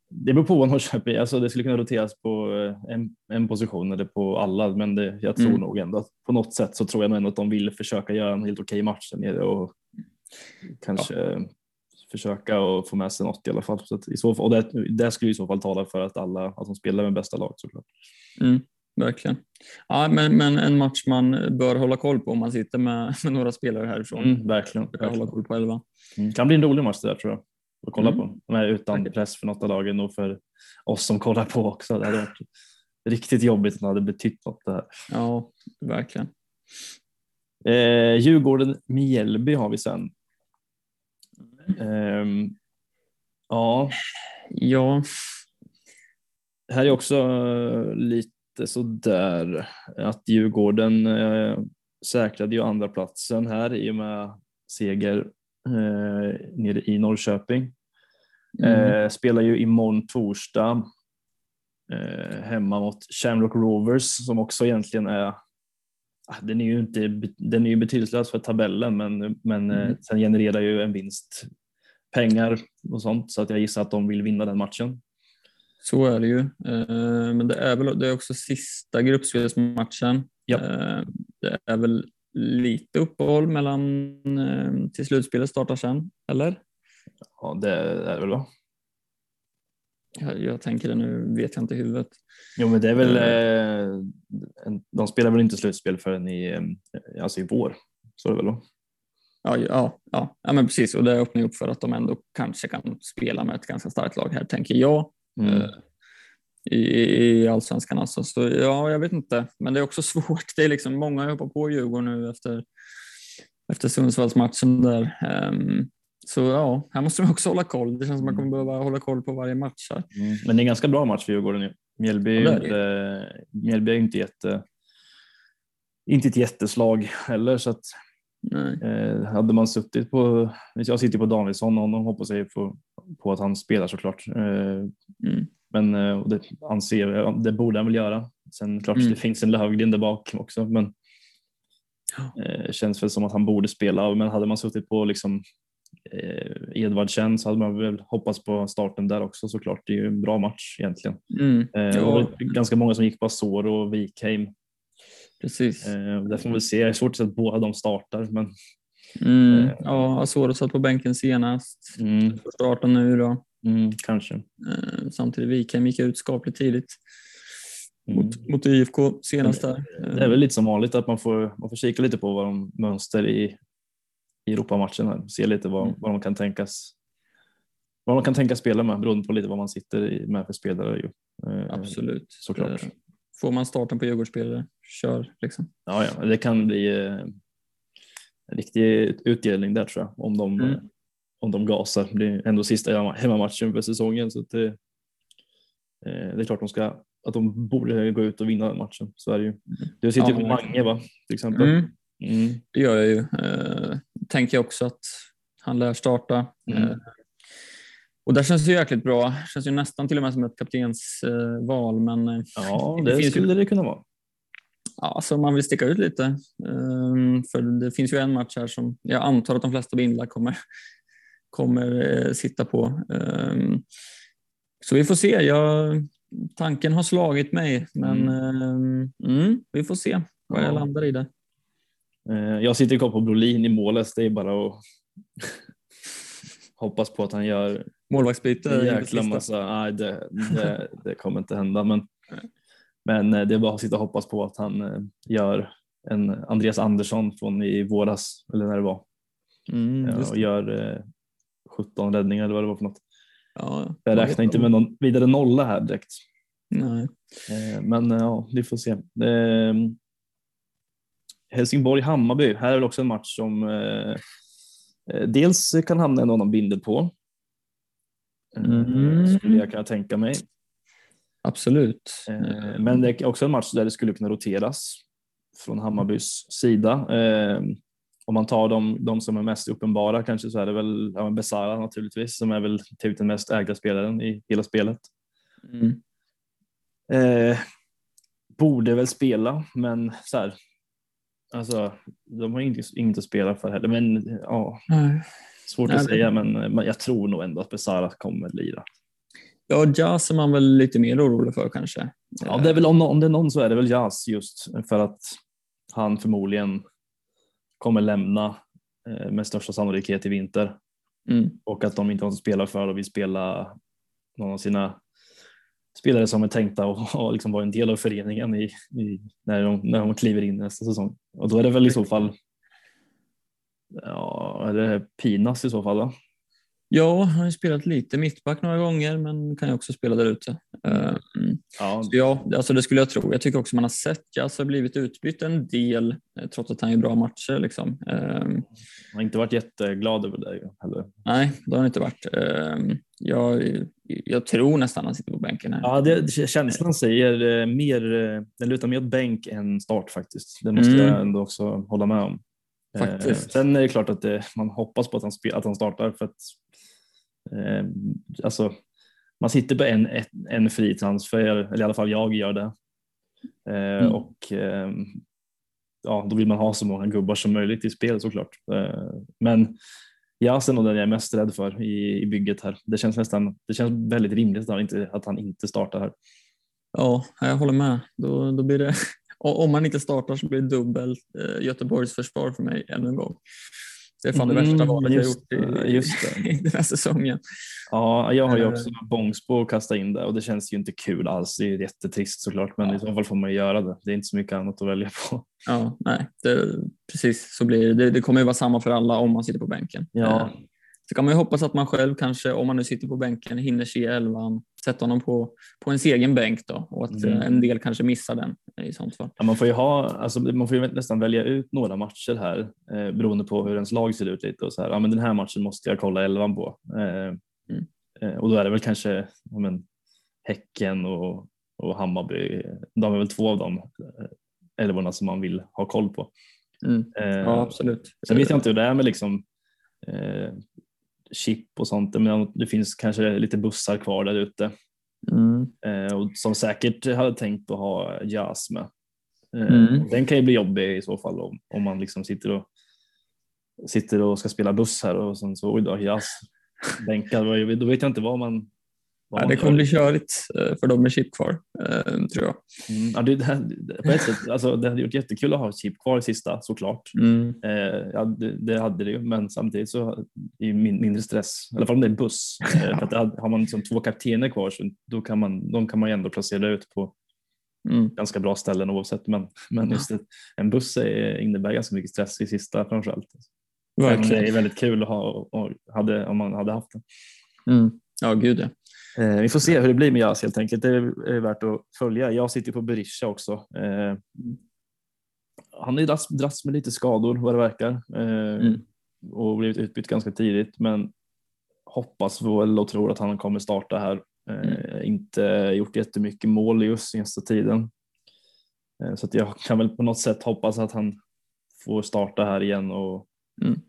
det beror på vad Norrköping [LAUGHS] alltså, Det skulle kunna roteras på eh, en, en position eller på alla, men det, jag tror Mm. nog ändå att på något sätt så tror jag nog ändå att de vill försöka göra en helt okej match där nere och kanske försöka och få med sig något i alla fall. Så i så fall och det, det skulle i så fall tala för att alla att de spelar med bästa lag såklart. Mm, verkligen. Ja, men, men en match man bör hålla koll på om man sitter med, [LAUGHS] med några spelare härifrån. Mm, verkligen. Försöka hålla verkligen. koll på elva. Mm. kan bli en rolig match det där tror jag. Att kolla Mm. på. Är utan press för något av lagen och för oss som kollar på också. Det hade varit riktigt jobbigt att det hade betytt något det här. Ja, verkligen. Eh, Djurgården-Mjällby har vi sen. Ehm, ja, Ja, här är också eh, lite sådär att Djurgården eh, säkrade ju andra platsen här i och med seger eh, nere i Norrköping. mm. Eh, spelar ju imorgon torsdag eh, hemma mot Shamrock Rovers som också egentligen är ah, den är ju inte den är ju betydelselös för tabellen men, men eh, Mm. sen genererar ju en vinst pengar och sånt så att jag gissar att de vill vinna den matchen. så är det ju. Eh, Men det är väl det är också sista gruppspelsmatchen. Ja. Eh, Det är väl lite uppehåll mellan eh, till slutspelet startar sen, eller? Ja, det är det väl va? Jag, jag tänker det nu, vet jag inte i huvudet. Jo, men det är väl, Eh. eh, de spelar väl inte slutspel förrän i, alltså i vår. Så är det väl då? Ja, ja, ja, ja men precis. Och det öppnar upp för att de ändå kanske kan spela med ett ganska starkt lag här, tänker jag. Mm. I, i allsvenskan alltså. Så ja, jag vet inte. Men det är också [LAUGHS] svårt. Det är liksom många har hoppat på Djurgården nu efter, efter Sundsvallsmatchen där. Ehm, så ja, här måste man också hålla koll. Det känns som man kommer behöva hålla koll på varje match här. Mm. Men det är en ganska bra match för Djurgården. ju. Mjällby är Ja, inte, Mjällby är inte, jätte, inte ett jätteslag heller. Så att, eh, hade man suttit på, jag sitter på Danielsson och honom hoppas jag på, på att han spelar såklart. Eh, Mm. Men eh, och det, anser, jag- det borde han väl göra. Sen klart Mm. det finns en Lövgren där bak också. Men Ja. eh, känns väl som att han borde spela. Men hade man suttit på liksom, eh, Edvardsen så hade man väl hoppats på starten där också såklart. Det är ju en bra match egentligen. Mm. Eh, det Ja. var ganska många som gick på Azor och Wikheim. Precis. Eh, där får vi se. Det är svårt att se att båda de startar. Men, Mm. eh. Ja, Asoro satt på bänken senast. mm, Får starta nu då. Mm, kanske. Eh, Samtidigt Wikheim gick ut skapligt tidigt Mm. mot, mot IFK senast där. Det är väl lite som vanligt att man får, man får kika lite på vad de mönster i, i Europamatchen. Här. Se lite vad, Mm. vad de kan tänkas vad man kan tänka spela med beroende på lite vad man sitter med för spelare. Ju. Eh, Absolut. såklart. Eh, Får man starten på Djurgårdsspelare, kör liksom. Ja, ja, det kan bli eh, en riktig utdelning där tror jag om de, Mm. Eh, om de gasar. Det är ändå sista hemma- hemmamatchen för säsongen så det, eh, det är klart de ska, att de borde gå ut och vinna den matchen. Så är det ju. Du sitter Ja, ju på verkligen. Mange va? Till exempel. Mm, Mm. det gör jag ju. Eh, tänker jag också att han lär starta. Mm. Eh, och där känns det ju jäkligt bra. Känns ju nästan till och med som ett kaptensval, eh, men eh, Ja, [LAUGHS] Det det, finns ju- skulle det kunna vara. Ja, så man vill sticka ut lite. Ehm, för det finns ju en match här som jag antar att de flesta bindlar kommer, kommer eh, sitta på. Ehm, så vi får se. Jag, tanken har slagit mig, men ehm, mm, vi får se vad jag Ja. landar i det. Eh, Jag sitter kvar på Brolin i målet. Det är bara att [LAUGHS] hoppas på att han gör Målvaktsbyte. en det jäkla sista. massa. Nej, det, det, [LAUGHS] det kommer inte hända. Men, men eh, det är bara att sitta och hoppas på att han gör en Andreas Andersson från i våras, eller när det var, Mm, och gör 17 räddningar eller vad det var för något. Ja, Jag räknar inte med någon vidare nolla här direkt. Nej. Eh, Men eh, ja, vi får se. Eh, Helsingborg-Hammarby, här är väl också en match som eh, dels kan hamna en annan bindel på. Mm. Skulle jag kunna tänka mig. Absolut. Men det är också en match där det skulle kunna roteras från Hammarbys sida. Om man tar de, de som är mest uppenbara kanske så är det väl ja, Besara naturligtvis som är väl typ den mest ägda spelaren i hela spelet. Mm. Eh, borde väl spela, men så här. Alltså, de har inget, inget att spela för heller. Men ja, Nej. svårt Nej, att säga, men, men jag tror nog ändå att Besara kommer lira. Ja, Jazz är man väl lite mer orolig för kanske. Ja, det är väl om, om det är någon så är det väl Jazz just för att han förmodligen kommer lämna eh, med största sannolikhet i vinter Mm. och att de inte har något att spela för och vill spela någon av sina spelare som är tänkta att och liksom vara en del av föreningen i, i, när, de, när de kliver in nästa säsong. Och då är det väl i så fall ja, är det Pinas i så fall va? Ja, han har spelat lite mittback några gånger, men kan ju också spela där ute. Eh, mm. Ja, Så ja, alltså det skulle jag tro. Jag tycker också man har sett Jas har blivit utbytt en del eh, trots att han gör bra matcher. Liksom. Ehm, jag har inte varit jätteglad över det heller. nej, det har han inte varit. Ehm, jag, jag tror nästan han sitter på bänken här. Ja, det, känslan säger eh, mer, eh, den lutar mer åt bänk än start faktiskt. Det måste Mm. jag ändå också hålla med om. Faktiskt. sen är det klart att det, man hoppas på att han, att han startar för att eh, alltså, man sitter på en, en fri transfer, eller i alla fall jag gör det. Eh, Mm. Och eh, ja, då vill man ha så många gubbar som möjligt i spel såklart. Eh, men Jas är nog den jag är mest rädd för i, i bygget här. Det känns nästan, det känns väldigt rimligt att han inte, att han inte startar här. Ja, jag håller med. Då, då blir det, och [LAUGHS] om man inte startar så blir det dubbelt eh, Göteborgs försvar för mig ännu en gång. Det är fan det värsta Mm, valet jag gjort det, i, det. i [LAUGHS] den här säsongen. Ja, jag har ju Eh. också Bångsbo att kasta in där och det känns ju inte kul alls. Det är ju jättetrist såklart, men Ja. i så fall får man ju göra det. Det är inte så mycket annat att välja på. Ja, nej, det, precis så blir det. det. Det kommer ju vara samma för alla om man sitter på bänken. Ja. Så kan man ju hoppas att man själv kanske, om man nu sitter på bänken, hinner se elvan, sätta honom på, på ens egen bänk då och att Mm. eh, en del kanske missar den i sånt fall. Ja, man får ju ha, alltså, man får ju nästan välja ut några matcher här eh, beroende på hur ens lag ser ut lite och så här. Ja, men den här matchen måste jag kolla elvan på. Eh, Mm. eh, och då är det väl kanske ja, men, Häcken och, och Hammarby. De är väl två av de eh, elvorna som man vill ha koll på. Mm. Eh, Ja, absolut. Sen vet jag inte hur det är med liksom, chip och sånt, men det finns kanske lite bussar kvar där ute Mm. eh, och som säkert hade tänkt att ha jazz med. Eh, Mm. Den kan ju bli jobbig i så fall om, om man liksom sitter och sitter och ska spela buss här och sen så oj då, jazz bänkad, då vet jag inte vad man Ja, det kommer bli körigt eh, för dem med chip kvar, eh, tror jag. Mm, ja, det, det, det, på ett sätt, alltså, det hade gjort jättekul att ha chip kvar i sista såklart. Mm. Eh, ja, det, det hade det ju, men samtidigt så är det min, mindre stress, i alla fall om det är en buss. Eh, [LAUGHS] för att har man liksom två kaptener kvar så då kan man, de kan man ändå placera ut på Mm. ganska bra ställen oavsett. Men, men just det, en buss är, innebär ganska mycket stress i sista framförallt. Om det Verkligen. är väldigt kul att ha och hade, om man hade haft det. Mm. Ja, gud ja. Eh, vi får se hur det blir med Jas helt enkelt. Det är, är värt att följa. Jag sitter på Berisha också. Eh, han har ju dras, med lite skador vad det verkar eh, Mm. och blivit utbytt ganska tidigt. Men hoppas väl och tror att han kommer starta här. Eh, Inte gjort jättemycket mål just senaste tiden. Så att jag kan väl på något sätt hoppas att han får starta här igen och Mm.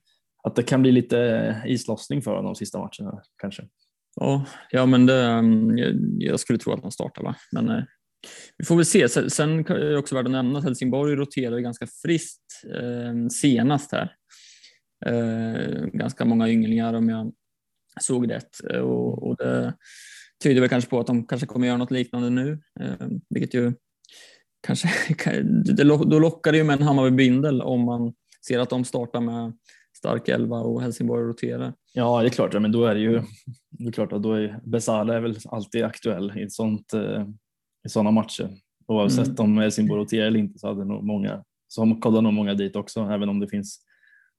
att det kan bli lite islossning för honom de sista matcherna kanske. Ja, ja men det, mm, jag- skulle tro att han startar, va? men eh, vi får väl se. Sen, sen kan det också värt att nämna att Helsingborg roterade ganska friskt eh, senast här. Eh, ganska många ynglingar om jag såg rätt och, och det tyder väl kanske på att de kanske kommer göra något liknande nu, eh, vilket ju kanske [LAUGHS] det, då lockar det ju med en Hammarby-bindel om man ser att de startar med stark elva och Helsingborg roterar. Ja, det är klart. Ja, men då är det ju det är klart att då är Besala är väl alltid aktuell i, sånt, eh, i sådana matcher. Oavsett Mm. om Helsingborg roterar eller inte så hade nog många, så kollar nog många dit också, även om det finns,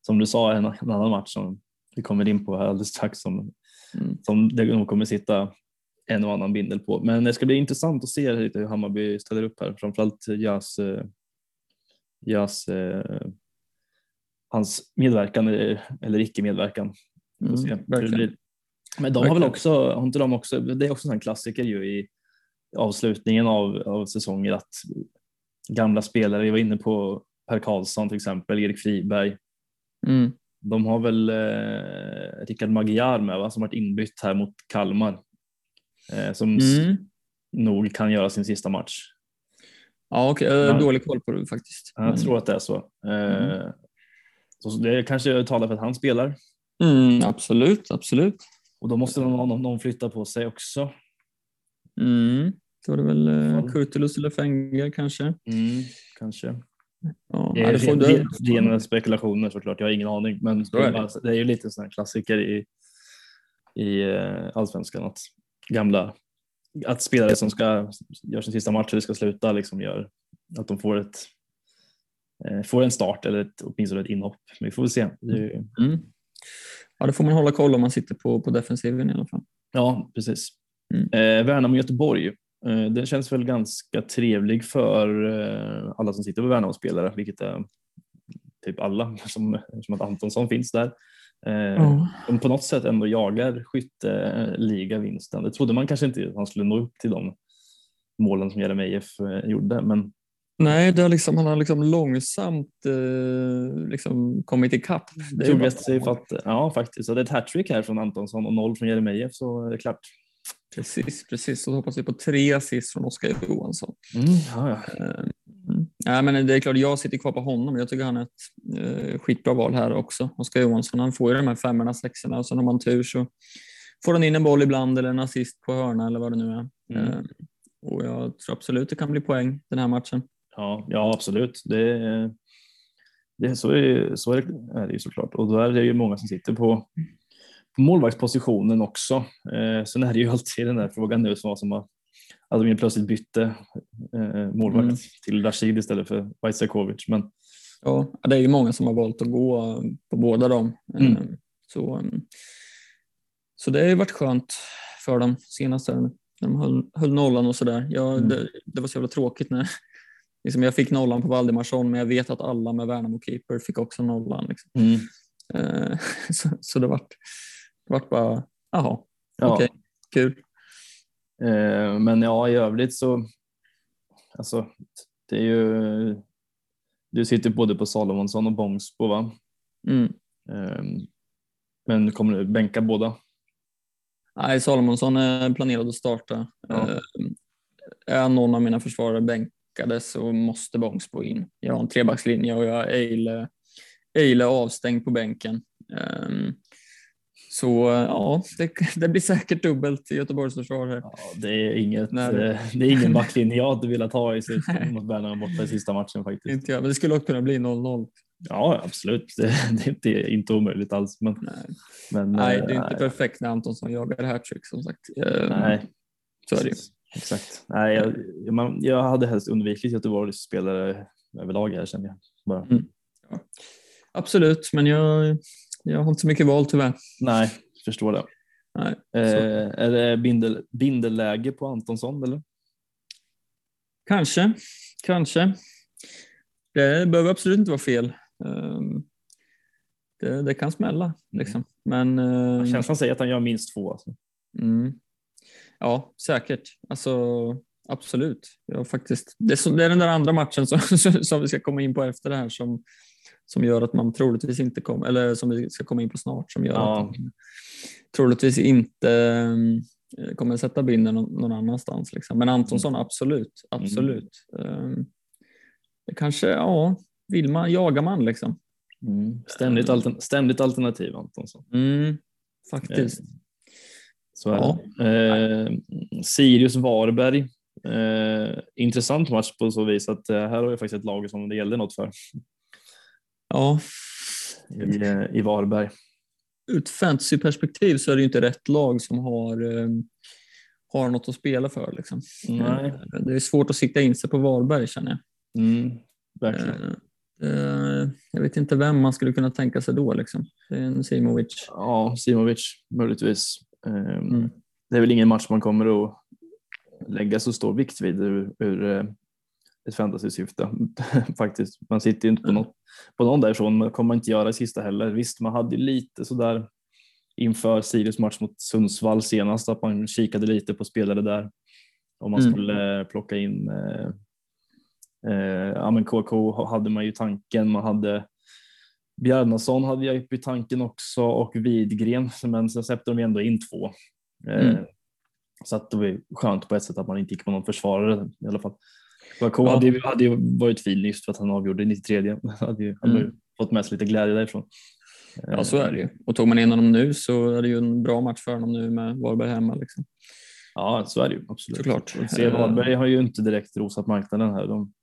som du sa, en, en annan match som vi kommer in på här alldeles strax som, Mm. som det nog kommer sitta en och annan bindel på. Men det ska bli intressant att se lite hur Hammarby ställer upp här, framförallt Jas, eh, Jas eh, hans medverkan eller, eller icke medverkan. Blir. Men de har väl också, har inte de också, det är också en klassiker ju i avslutningen av, av säsonger att gamla spelare, vi var inne på Per Karlsson till exempel, Erik Friberg, Mm. de har väl eh, Rickard Magyar med va, som varit inbytt här mot Kalmar. Eh, som Mm. nog kan göra sin sista match. Ja, okej. Jag har dålig koll på det faktiskt. Jag tror att det är så. Eh, så det kanske talar för att han spelar Mm, absolut, absolut. och då måste någon, någon, flytta på sig också. Mm. Då är det väl uh, Kurtulus eller Fenger kanske. Mm, kanske. Ja, Det är det ren, du. ren, rena spekulationer såklart, jag har ingen aning. Men är det. det är ju lite här klassiker i, i eh, allsvenskan att gamla att spelare som ska göra sin sista match eller ska sluta liksom gör att de får ett eh, får en start eller ett, åtminstone ett inhopp. Men vi får väl se. Det är ju, Mm. Ja, det får man hålla koll om man sitter på, på defensiven i alla fall. ja, precis. Mm. Eh, Värnamo Göteborg. Eh, Den känns väl ganska trevlig för eh, alla som sitter på Värnamo-spelare, vilket är typ alla, [LAUGHS] som, som att Antonsson finns där. Eh, De på något sätt ändå jagar skytteligavinsten. Det trodde man kanske inte att han skulle nå upp till de målen som Jeremejeff gjorde, men Nej, det har liksom, han har liksom långsamt eh, liksom kommit ikapp. Det bara- sig för att, ja faktiskt, så det är ett hattrick här från Antonsson och noll från Jeremejeff så är det klart. Precis, precis. Så hoppas vi på tre assist från Oskar Johansson. Mm, ja, ja. Mm. Men det är klart, jag sitter kvar på honom. Jag tycker han är ett eh, skitbra val här också. Oskar Johansson, han får ju de här femmorna, sexorna och sen har man tur så får han in en boll ibland eller en assist på hörna eller vad det nu är. Mm. Eh, och jag tror absolut det kan bli poäng den här matchen. Ja, ja absolut. Det, det, så är, så är, det, är det ju såklart. Och då är det ju många som sitter på, på målvaktspositionen också. Eh, sen är det ju alltid den där frågan nu som var som att att de plötsligt bytte eh, målvakt Mm. till Rashid istället för Vaisakovic. Men Ja, det är ju många som har valt att gå på båda dem. Mm. Eh, Så, eh, så det har ju varit skönt för dem senast. här. De höll, höll nollan och sådär. Ja, Mm. det, det var så jävla tråkigt när liksom jag fick nollan på Valdemarsson men jag vet att alla med Värnamo-keeper fick också nollan. Liksom. Eh, [LAUGHS] Så, så det vart, det vart bara, jaha, ja. okej, kul. Eh, men ja, i övrigt så, alltså, det är ju, du sitter både på Salomonsson och Bångsbo va? Mm. Eh, men kommer du bänka båda? Nej, Salomonsson är planerad att starta. Ja. Eh, Är någon av mina försvarare bänkade så måste Bångsbo in. Jag har en trebackslinje och jag har Eile, Eile avstängd på bänken. Ehm, Så ja, det, det blir säkert dubbelt i Göteborgs försvar här. Ja, det är inget, Nej. eh, det är ingen backlinje jag hade velat ha i sitt, [LAUGHS] mot Värnamo borta i sista matchen faktiskt. Inte jag, men det skulle också kunna bli 0-0. Ja, absolut. [LAUGHS] Det, det är inte, inte omöjligt alls. Men, Nej, men Nej eh, det är inte perfekt när Antonsson jagar hattrick som sagt. Ehm, Nej, Så är det. Exakt. Nej, jag, man, jag hade helst undvikit Göteborgs spelare överlag här känner jag. Bara. Mm. Absolut, men jag, jag har inte så mycket val tyvärr. Nej, förstår det. Nej, Eh, är det bindel, bindelläge på Antonsson eller? Kanske, kanske. Det behöver absolut inte vara fel. Ehm, Det, det kan smälla liksom. Men ehm, Känslan säger att han gör minst två. Alltså. mm, ja, säkert. Alltså absolut. Jag faktiskt, det, är så, det är den där andra matchen [LAUGHS] som, som vi ska komma in på efter det här som, som gör att man troligtvis inte kommer, eller som vi ska komma in på snart, som gör Ja. att man troligtvis inte ehm, kommer sätta binden någon, någon annanstans. Liksom. Men Antonsson, absolut. absolut. Ehm, det kanske, ja, vill man, jagar man liksom. Mm. Ständigt, altern, ständigt alternativ Antonsson. Mm, faktiskt. Så Ja. Eh, Sirius Varberg. Eh, intressant match på så vis att eh, här har vi faktiskt ett lag som det gällde något för Ja, i, eh, i Varberg. ur ett fantasyperspektiv så är det ju inte rätt lag som har, ehm, har något att spela för. Liksom. Nej. Eh, Det är svårt att sikta in sig på Varberg känner jag. Mm, verkligen. Eh, jag vet inte vem man skulle kunna tänka sig då. Liksom. Det är en Simovic. Ja, Simovic möjligtvis. Eh, Mm. Det är väl ingen match man kommer att lägga så stor vikt vid ur, ur eh, ett fantasysyfte [LAUGHS] faktiskt. Man sitter ju inte på, Mm. något, på någon därifrån, men kommer man inte göra i sista heller. Visst, man hade ju lite sådär inför Sirius match mot Sundsvall senast att man kikade lite på spelare där. Om man Mm. skulle eh, plocka in eh, eh, ja, men KK hade man ju tanken, man hade Bjarnason hade jag upp i tanken också och Widgren, men sen släppte de ändå in två. Eh, Mm. Så att det var skönt på ett sätt att man inte gick på någon försvarare i alla fall. KK Ja. hade, hade ju varit fin just för att han avgjorde i 93. hade ju, hade Mm. fått med sig lite glädje därifrån. Ja, så är det ju. Och tog man in honom nu så är det ju en bra match för honom nu med Varberg hemma. Liksom. Ja, så är det ju absolut. Såklart. Se, Eh. Varberg har ju inte direkt rosat marknaden här. De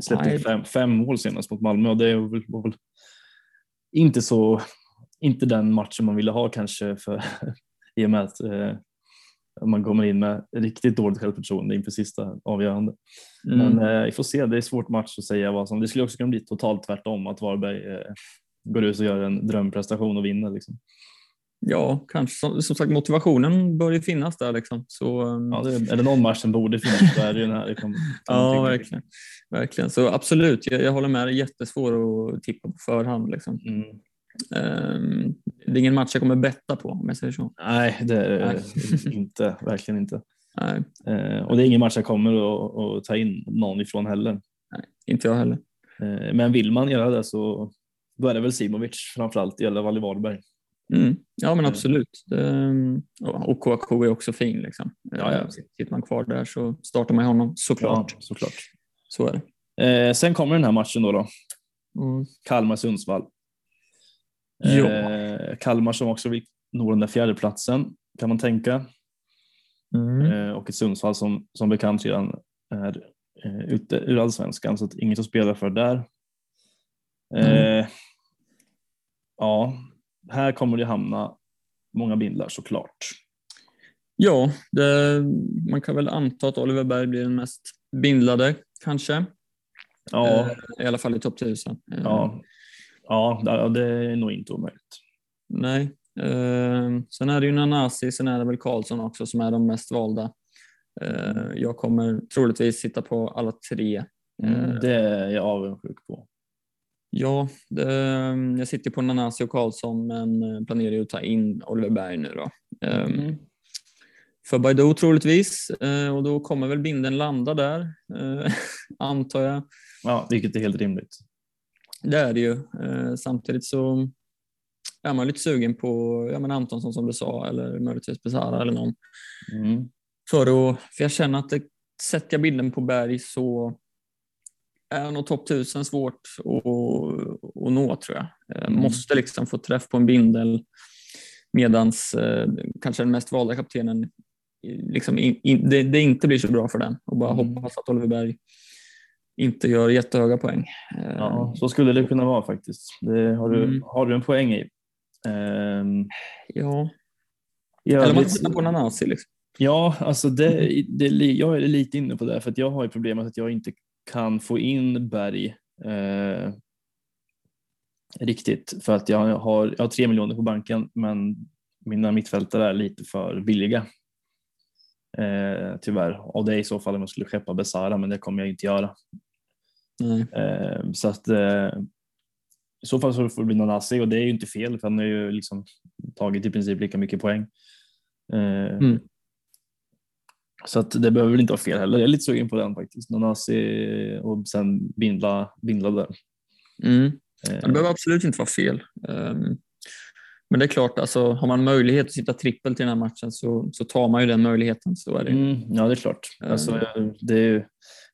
släppte fem, fem mål senast mot Malmö och det är väl, var väl inte så, inte den matchen man ville ha kanske för, [LAUGHS] i och med att eh, man kommer in med riktigt dåligt självförtroende inför sista avgörande. Mm. Men eh, vi får se, det är svårt match att säga vad som, det skulle också kunna bli totalt tvärtom att Varberg eh, går ut och gör en drömprestation och vinner. Liksom. Ja, kanske. Som, som sagt, motivationen bör ju finnas där. Liksom. Så, um, Ja, det, är det någon match som borde finnas så är det ju den här. [LAUGHS] Det man ja verkligen. verkligen. Så absolut, jag, jag håller med. Det är jättesvårt att tippa på förhand. Liksom. Mm. Um, det är ingen match jag kommer betta på om jag säger så. Nej, det är det Nej. [LAUGHS] inte. Verkligen inte. Nej, Eh, och det är ingen match jag kommer att, att ta in någon ifrån heller. inte jag heller. Eh, men vill man göra det så då är det väl Simovic framförallt i alla fall i Varberg. Mm. Ja, men absolut. Det, och KK är också fin. Liksom. Ja, ja. Sitter man kvar där så startar man honom såklart. Ja, såklart. Så är det. Eh, sen kommer den här matchen då. då. Mm. Kalmar-Sundsvall. Eh, Kalmar som också vill nå den där fjärdeplatsen kan man tänka. Mm. Eh, och ett Sundsvall som, som bekant redan är eh, ute ur allsvenskan så att inget att spela för där. Eh, Ja, här kommer det hamna många bindlar såklart. Ja, det, man kan väl anta att Oliver Berg blir den mest bindlade kanske. Ja, Eh, I alla fall i topp 1000. Eh, ja, ja, det- är nog inte omöjligt. Nej. Eh, sen är det ju Nanasi, sen är det väl Karlsson också som är de mest valda. Jag kommer troligtvis sitta på alla tre. Mm, det är jag avundsjuk på. Ja, det, jag sitter på Nanasi och Karlsson men eh, planerar ju att ta in Oliver Berg nu då. Eh, Mm. För Baidoo troligtvis eh, och då kommer väl binden landa där, eh, [LAUGHS] antar jag. Ja, vilket är helt rimligt. Det är det ju. Eh, samtidigt så är man lite sugen på ja, men Antonsson som du sa eller möjligtvis Besara eller någon. Mm. För, att, för jag känner att det, sätter jag bilden på Berg så är nog topp 1000 svårt att, att nå tror jag. Eh, Mm. Måste liksom få träff på en bindel medans eh, kanske den mest valda kaptenen liksom in, in, det, det inte blir så bra för den och bara Mm. hoppas att Oliver Berg inte gör jättehöga poäng. Eh, Ja, så skulle det kunna vara faktiskt. Det har, du, Mm. har du en poäng i. Ehm, ja. i Eller man kan titta på Nanasi. Liksom. Ja, alltså det, det, jag är lite inne på det för att jag har ju problemet att jag inte kan få in Berg eh, riktigt för att jag har, jag har tre miljoner på banken men mina mittfältare är lite för billiga. Eh, tyvärr. Och det är i så fall om jag skulle skeppa Besara men det kommer jag inte göra. Eh, så att eh, i så fall så får det bli Nanasi och det är ju inte fel för han har ju liksom tagit i princip lika mycket poäng. Eh, Mm. Så att det behöver väl inte vara fel heller. Jag är lite sugen på den faktiskt. Nanasi och sen bindla, bindla där. Mm. Eh, Det behöver absolut inte vara fel. Ehm, Men det är klart, alltså, har man möjlighet att sitta trippel till den här matchen så, så tar man ju den möjligheten. Så är det. mm, ja, det är klart. Alltså, det är, ju-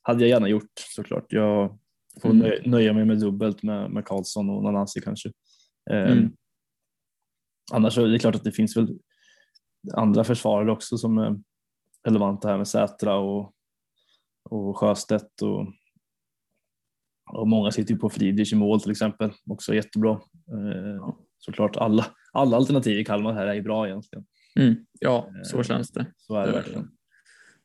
hade jag gärna gjort såklart. Jag får Mm. nöja, mig med dubbelt med, med Karlsson och Nanasi kanske. Eh, Mm. Annars är det klart att det finns väl andra försvarare också som relevanta här med Sätra och, och Sjöstedt och, och många sitter ju på Friedrich i mål till exempel. Också jättebra. Eh, såklart alla, alla alternativ i Kalmar här är ju bra egentligen. Mm. Ja, så känns det. Så är det Eh, verkligen.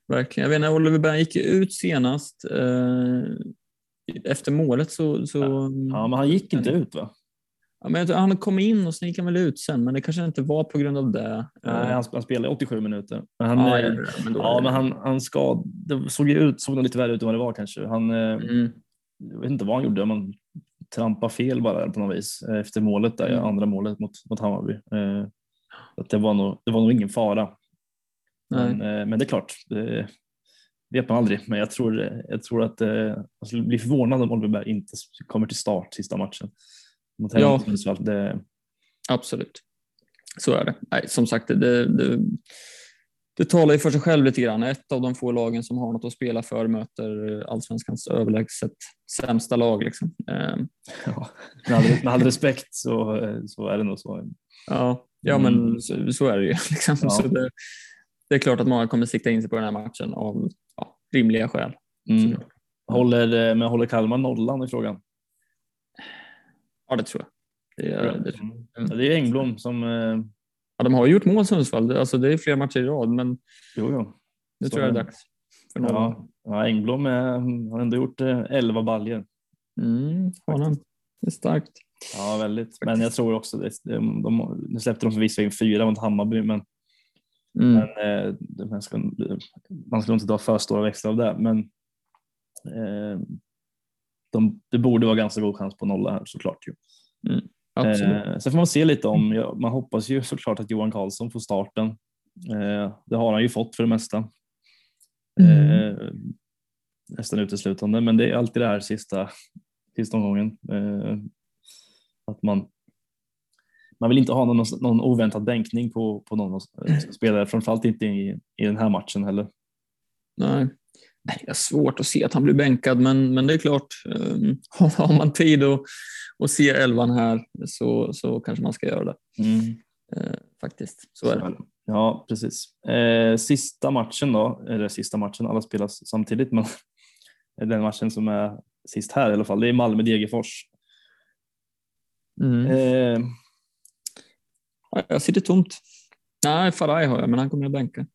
Verkligen. Jag vet när Oliver Berg gick ut senast eh, efter målet så... så Ja, men han gick inte ut va? Ja, men han kom in och sen gick han väl ut sen, men det kanske inte var på grund av det. Nej, han, han spelade 87 minuter. Men han, ja, eh, det, men ja, men han, han ska, det såg ju ut, såg lite värre ut än vad det var kanske. Han, eh, Mm. jag vet inte vad han gjorde, man trampade fel bara på något vis eh, efter målet där, Mm. andra målet mot, mot Hammarby. Eh, att det, var nog, det var nog ingen fara. Men, eh, men det är klart, det vet man aldrig. Men jag tror, jag tror att eh, jag skulle bli förvånad om Oliver Berg inte kommer till start sista matchen. Mot Ja. Sundsvall. Det, Absolut. Så är det. Nej, som sagt, det, det, det talar ju för sig själv lite grann. Ett av de få lagen som har något att spela för möter allsvenskans överlägset sämsta lag. Liksom. Ehm, [LAUGHS] ja, med, all, med all respekt så, så är det nog så. Ja, ja Mm. men så, så är det ju. [LAUGHS] Liksom. Ja. Så det, det är klart att många kommer sikta in sig på den här matchen av ja, rimliga skäl. Mm. Håller, eh, men håller Kalmar nollan i frågan? Ja, det tror jag. Det, är- det, Mm. Ja, det är Engblom som... eh, ja, de har gjort mål Sundsvall. Det- Alltså, det är flera matcher i rad, men Jo, jo. nu tror jag det är dags. För någon. Ja, ja, Engblom är, har ändå gjort eh, 11 baljer. Mm, har han. Det är starkt. Ja, väldigt. Men jag tror också det. De, de, nu släppte de förvisso in fyra mot Hammarby, men, Mm. men eh, man, ska, man ska inte dra för stora växlar av det. Men eh, de, det borde vara ganska god chans på nolla här såklart. Ju. Absolut. Eh, sen får man se lite om, ja, man hoppas ju såklart att Johan Karlsson får starten. Eh, det har han ju fått för det mesta. Eh, nästan uteslutande, men det är alltid det här sista, sista omgången. Eh, att man, man vill inte ha någon, någon oväntad bänkning på, på någon eh, spelare, framförallt inte i, i den här matchen heller. Nej. Det är svårt att se att han blir bänkad, men, men det är klart, [LAUGHS] um, har man tid att, att se elvan här så, så kanske man ska göra det. Eh, faktiskt, så är det. Ja, precis. Eh, sista matchen då, eller sista matchen, alla spelas samtidigt, men [LAUGHS] den matchen som är sist här i alla fall, det är Malmö-Degerfors. Mm. Eh, Ja, Jag sitter tomt. Nej, Faraj har jag, men han kommer jag bänka.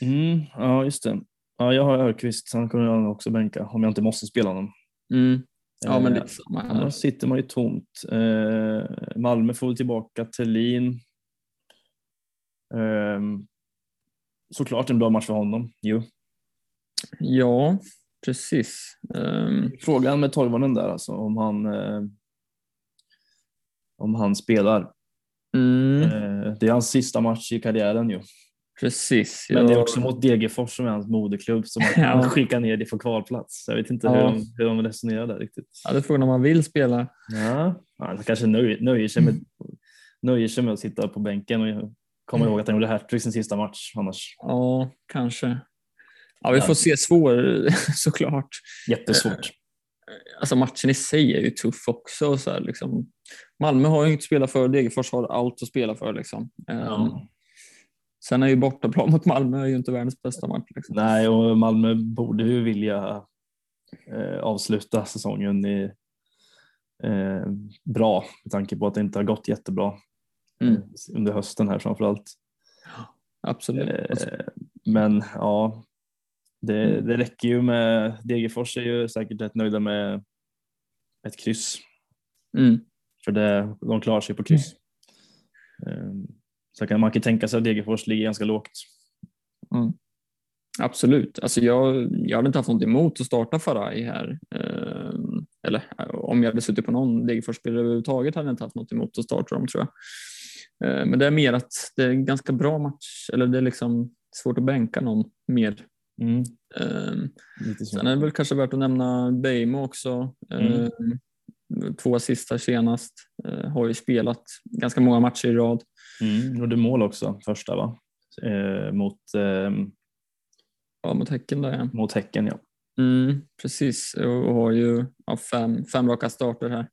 mm, ja, just det. Ja, jag har Öqvist, han kommer jag också bänka om jag inte måste spela honom. Mm. Ja, men Eh, lite samma här. Annars sitter man ju tomt. Eh, Malmö får väl tillbaka Thelin. Eh, såklart en bra match för honom. Jo. Ja, precis. Um, Frågan med Toivonen där alltså, om han, eh, om han spelar. mm, Eh, det är hans sista match i karriären ju. Precis. Men det är också mot Degerfors som är hans moderklubb som [LAUGHS] han Ja. kan skicka ner det för kvalplats. Jag vet inte Ja. hur, de, hur de resonerar där riktigt. Ja, det är frågan om man vill spela. Ja, han kanske nöjer, nöjer, sig med, nöjer sig med att sitta på bänken och komma Mm. ihåg att han gjorde hattrick sin sista match annars. Ja, kanske. Ja, vi Ja. får se. Svår [LAUGHS] såklart. Jättesvårt. Alltså matchen i sig är ju tuff också. Så här, liksom. Malmö har ju inget att spela för, Degerfors har allt att spela för. Liksom. Ehm, Ja. Sen är ju bortaplan mot Malmö är ju inte världens bästa match. Liksom. Nej, och Malmö borde ju vilja eh, avsluta säsongen i, eh, bra med tanke på att det inte har gått jättebra Mm. under hösten här framförallt. Absolut. Eh, men ja, det, Mm. det räcker ju med Degerfors är ju säkert rätt nöjda med ett kryss. Mm. För det, de klarar sig på kryss. Mm. Så kan man kan tänka sig att Degerfors ligger ganska lågt. Absolut. Alltså jag, jag hade inte haft något emot att starta Faraj här. Ehm, eller om jag hade suttit på någon Degerfors-spelare överhuvudtaget hade jag inte haft något emot att starta dem tror jag. Ehm, men det är mer att det är en ganska bra match. Eller det är liksom svårt att bänka någon mer. Mm. Ehm, sen är det väl kanske värt att nämna Beijmo också. Ehm, Två här senast. Har ju spelat ganska många matcher i rad. Mm. Gjorde mål också första va? Eh, mot, eh, Ja, mot Häcken där ja. mot Häcken ja. Mm, precis, och har ju ja, fem, fem raka starter här.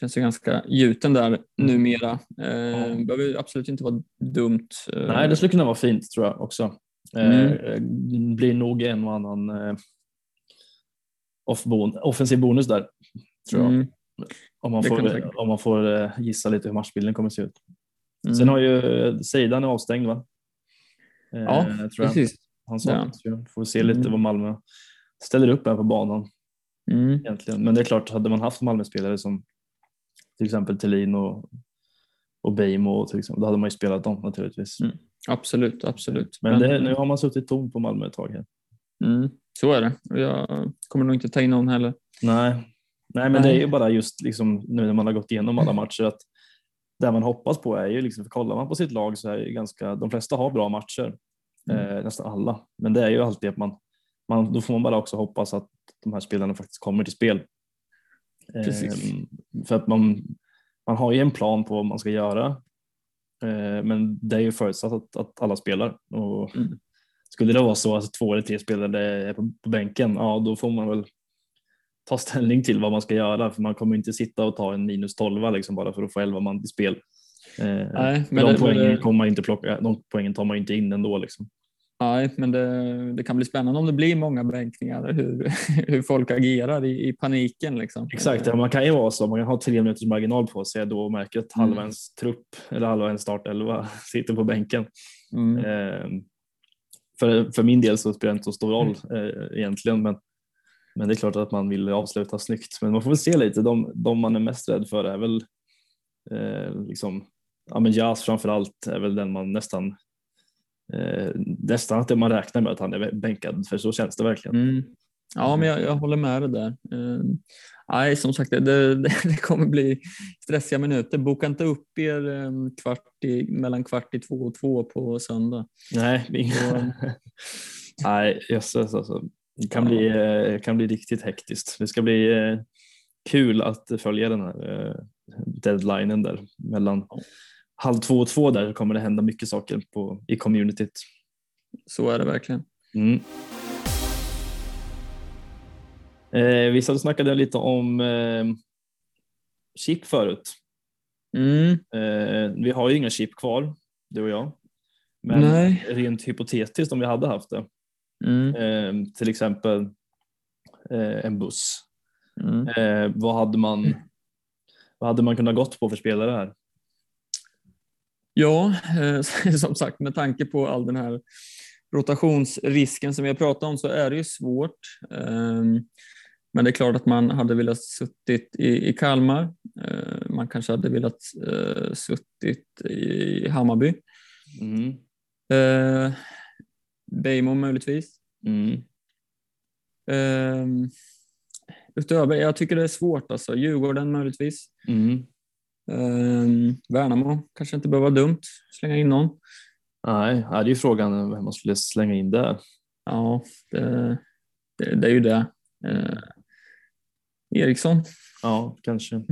Känns ju ganska gjuten där numera. Eh, Ja. Behöver ju absolut inte vara dumt. Eh, Nej, det skulle kunna vara fint tror jag också. Mm. Eh, blir nog en och annan eh, off bon- offensiv bonus där. Tror jag. Mm, Om man får, om man får gissa lite hur matchbilden kommer att se ut. Mm. Sen har ju eh, Seidan är avstängd va? Eh, Ja, tror jag. precis. Han saknas ju. Får se lite Mm. vad Malmö ställer upp här på banan Mm, egentligen. Men det är klart, hade man haft Malmö-spelare som till exempel Thelin och, och Beijmo till exempel, då hade man ju spelat dem naturligtvis. Mm. absolut, absolut. Men det, nu har man suttit tom på Malmö ett tag här. mm, så är det. Jag kommer nog inte ta in någon heller. Nej, Nej men Nej. det är ju bara just liksom, nu när man har gått igenom alla matcher att det man hoppas på är ju liksom, för kollar man på sitt lag så är ju ganska, de flesta har bra matcher, Mm. eh, nästan alla. Men det är ju alltid att man, man, då får man bara också hoppas att de här spelarna faktiskt kommer till spel. Precis. Eh, för att man, man har ju en plan på vad man ska göra, eh, men det är ju förutsatt att, att alla spelar. Och Mm. Skulle det vara så att två eller tre spelare är på, på bänken, ja då får man väl ta ställning till vad man ska göra för man kommer inte sitta och ta en minus 12 liksom bara för att få 11 man i spel. Eh, Nej, men de, det- poängen det- kommer inte plocka, de poängen tar man inte in ändå. Liksom. Nej, men det, det kan bli spännande om det blir många bänkningar, hur, [LAUGHS] hur folk agerar i, i paniken. Liksom. Exakt, ja, man kan ju vara så, man kan ha tre minuters marginal på sig då och märker att halva Mm. ens trupp eller halva ens startelva [LAUGHS] sitter på bänken. Mm. Eh, för, för min del så spelar det inte så stor roll eh, egentligen, men Men det är klart att man vill avsluta snyggt. Men man får väl se lite. De, de man är mest rädd för är väl eh, liksom, ja men Jas framför allt är väl den man nästan eh, nästan att man räknar med att han är bänkad för så känns det verkligen. Mm. Ja, men jag, jag, håller med dig där. Eh, nej, som sagt, det, det, [LAUGHS] det, kommer bli stressiga minuter. Boka inte upp er eh, kvart i, mellan kvart i två och två på söndag. Nej, inga... [LAUGHS] nej jösses alltså. Det kan, bli, eh, kan bli riktigt hektiskt. Det ska bli eh, kul att följa den här eh, deadlinen där mellan halv två och två där kommer det hända mycket saker på, i communityt. Så är det verkligen. Mm. Eh, vi snackade lite om eh, chip förut. Mm. Eh, vi har ju inga chip kvar, du och jag. Men Nej. rent hypotetiskt om vi hade haft det, mm. eh, till exempel eh, en buss, mm. eh, vad, hade man, vad hade man kunnat gått på för spelare här? Ja, eh, [LAUGHS] som sagt med tanke på all den här rotationsrisken som vi har pratat om så är det ju svårt. Ehm, men det är klart att man hade velat suttit i, i Kalmar. Eh, man kanske hade velat uh, suttit i Hammarby. Mm. Bejmo möjligtvis. Mm. Uh, utöver, jag tycker det är svårt alltså. Djurgården möjligtvis. Mm. Uh, Värnamo kanske inte behöver vara dumt. Slänga in någon. Nej, det är ju frågan vem man skulle slänga in där. Ja, det, det, det är ju det. Uh, Eriksson. Ja, kanske. [LAUGHS]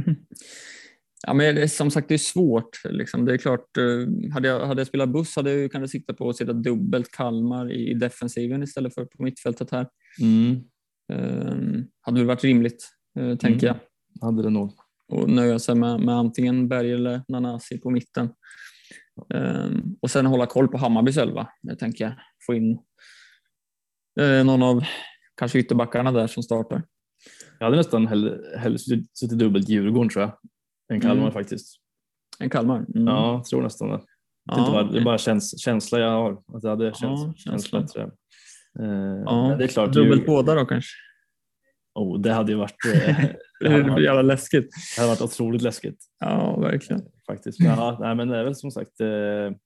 Ja, men som sagt, det är svårt. Liksom. Det är klart, eh, hade jag, hade jag spelat buss hade jag kanske siktat på att sitta dubbelt Kalmar i defensiven istället för på mittfältet här. Mm. Um, hade väl varit rimligt, uh, tänker mm. jag. Hade det nog. Och nöja sig med, med antingen Berg eller Nanasi på mitten. Um, och sen hålla koll på Hammarbys elva, tänker jag. Få in uh, någon av kanske ytterbackarna där som startar. Jag hade nästan hellre, hellre suttit dubbelt Djurgården tror jag, än Kalmar mm. faktiskt. En Kalmar? Mm. Ja, jag tror nästan det. Ja, bara, det är bara käns känsla jag har. Att det hade känts, ja, känts bättre. Eh, ja, det är klart, dubbelt ju... båda då kanske? Oh, det hade ju varit, [LAUGHS] eh, det hade varit jävla läskigt. Det hade varit otroligt läskigt. Ja, verkligen. Faktiskt. Ja, nej, men det är väl som sagt eh,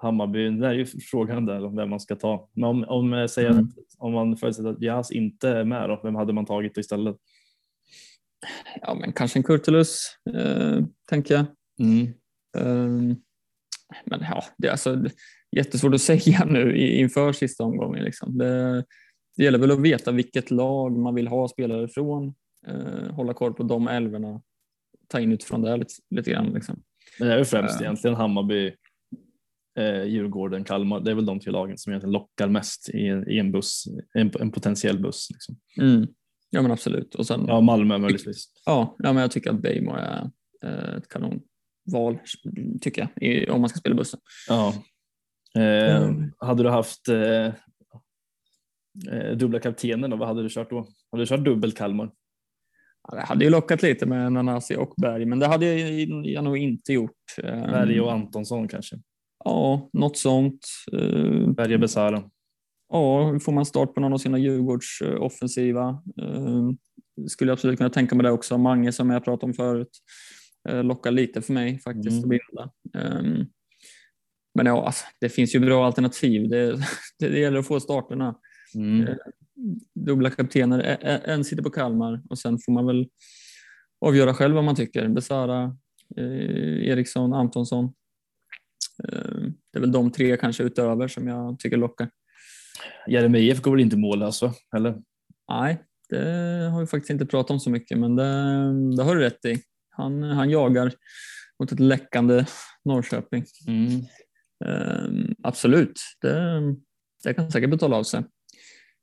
Hammarby, det är ju frågan där om vem man ska ta. Men om, om, eh, säger mm. om man förutsätter att Jas inte är med, då, vem hade man tagit istället? Ja, men kanske en Kurtulus, eh, tänker jag. Mm. Um, men ja, det är alltså jättesvårt att [LAUGHS] säga nu inför sista omgången. Liksom. Det, det gäller väl att veta vilket lag man vill ha spelare från, eh, hålla koll på de älvorna, ta in utifrån det lite, lite grann. Liksom. Men det är ju främst uh, egentligen Hammarby, eh, Djurgården, Kalmar. Det är väl de tre lagen som egentligen lockar mest i, i en buss, en, en potentiell buss. Liksom. Mm. Ja men absolut. Och sen, ja, Malmö möjligtvis. Ja, ja men jag tycker att Bejmo är eh, ett kanonval, tycker jag, om man ska spela bussen. Ja. Eh, mm. Hade du haft eh, eh, dubbla kaptenen, då, vad hade du kört då? Hade du kört dubbel Kalmar? Ja, det hade ju lockat lite med Nanasi och Berg, men det hade jag, jag nog inte gjort. Berg och Antonsson kanske? Ja, något sånt. Eh, Berge Besara. Ja, får man start på någon av sina Djurgårds offensiva eh, skulle jag absolut kunna tänka mig det också. Mange som jag pratade om förut eh, lockar lite för mig faktiskt. Mm. Um, men ja, alltså, det finns ju bra alternativ. Det, det, [LAUGHS] det gäller att få starterna. Mm. Uh, dubbla kaptener, en sitter på Kalmar och sen får man väl avgöra själv vad man tycker. Besara, eh, Eriksson, Antonsson. Ehm, det är väl de tre kanske utöver som jag tycker lockar. Jeremejeff går väl inte mållös va? Eller? Nej, det har vi faktiskt inte pratat om så mycket, men det, det har du rätt i. Han, han jagar mot ett läckande Norrköping. Mm. Um, absolut, det, det kan säkert betala av sig.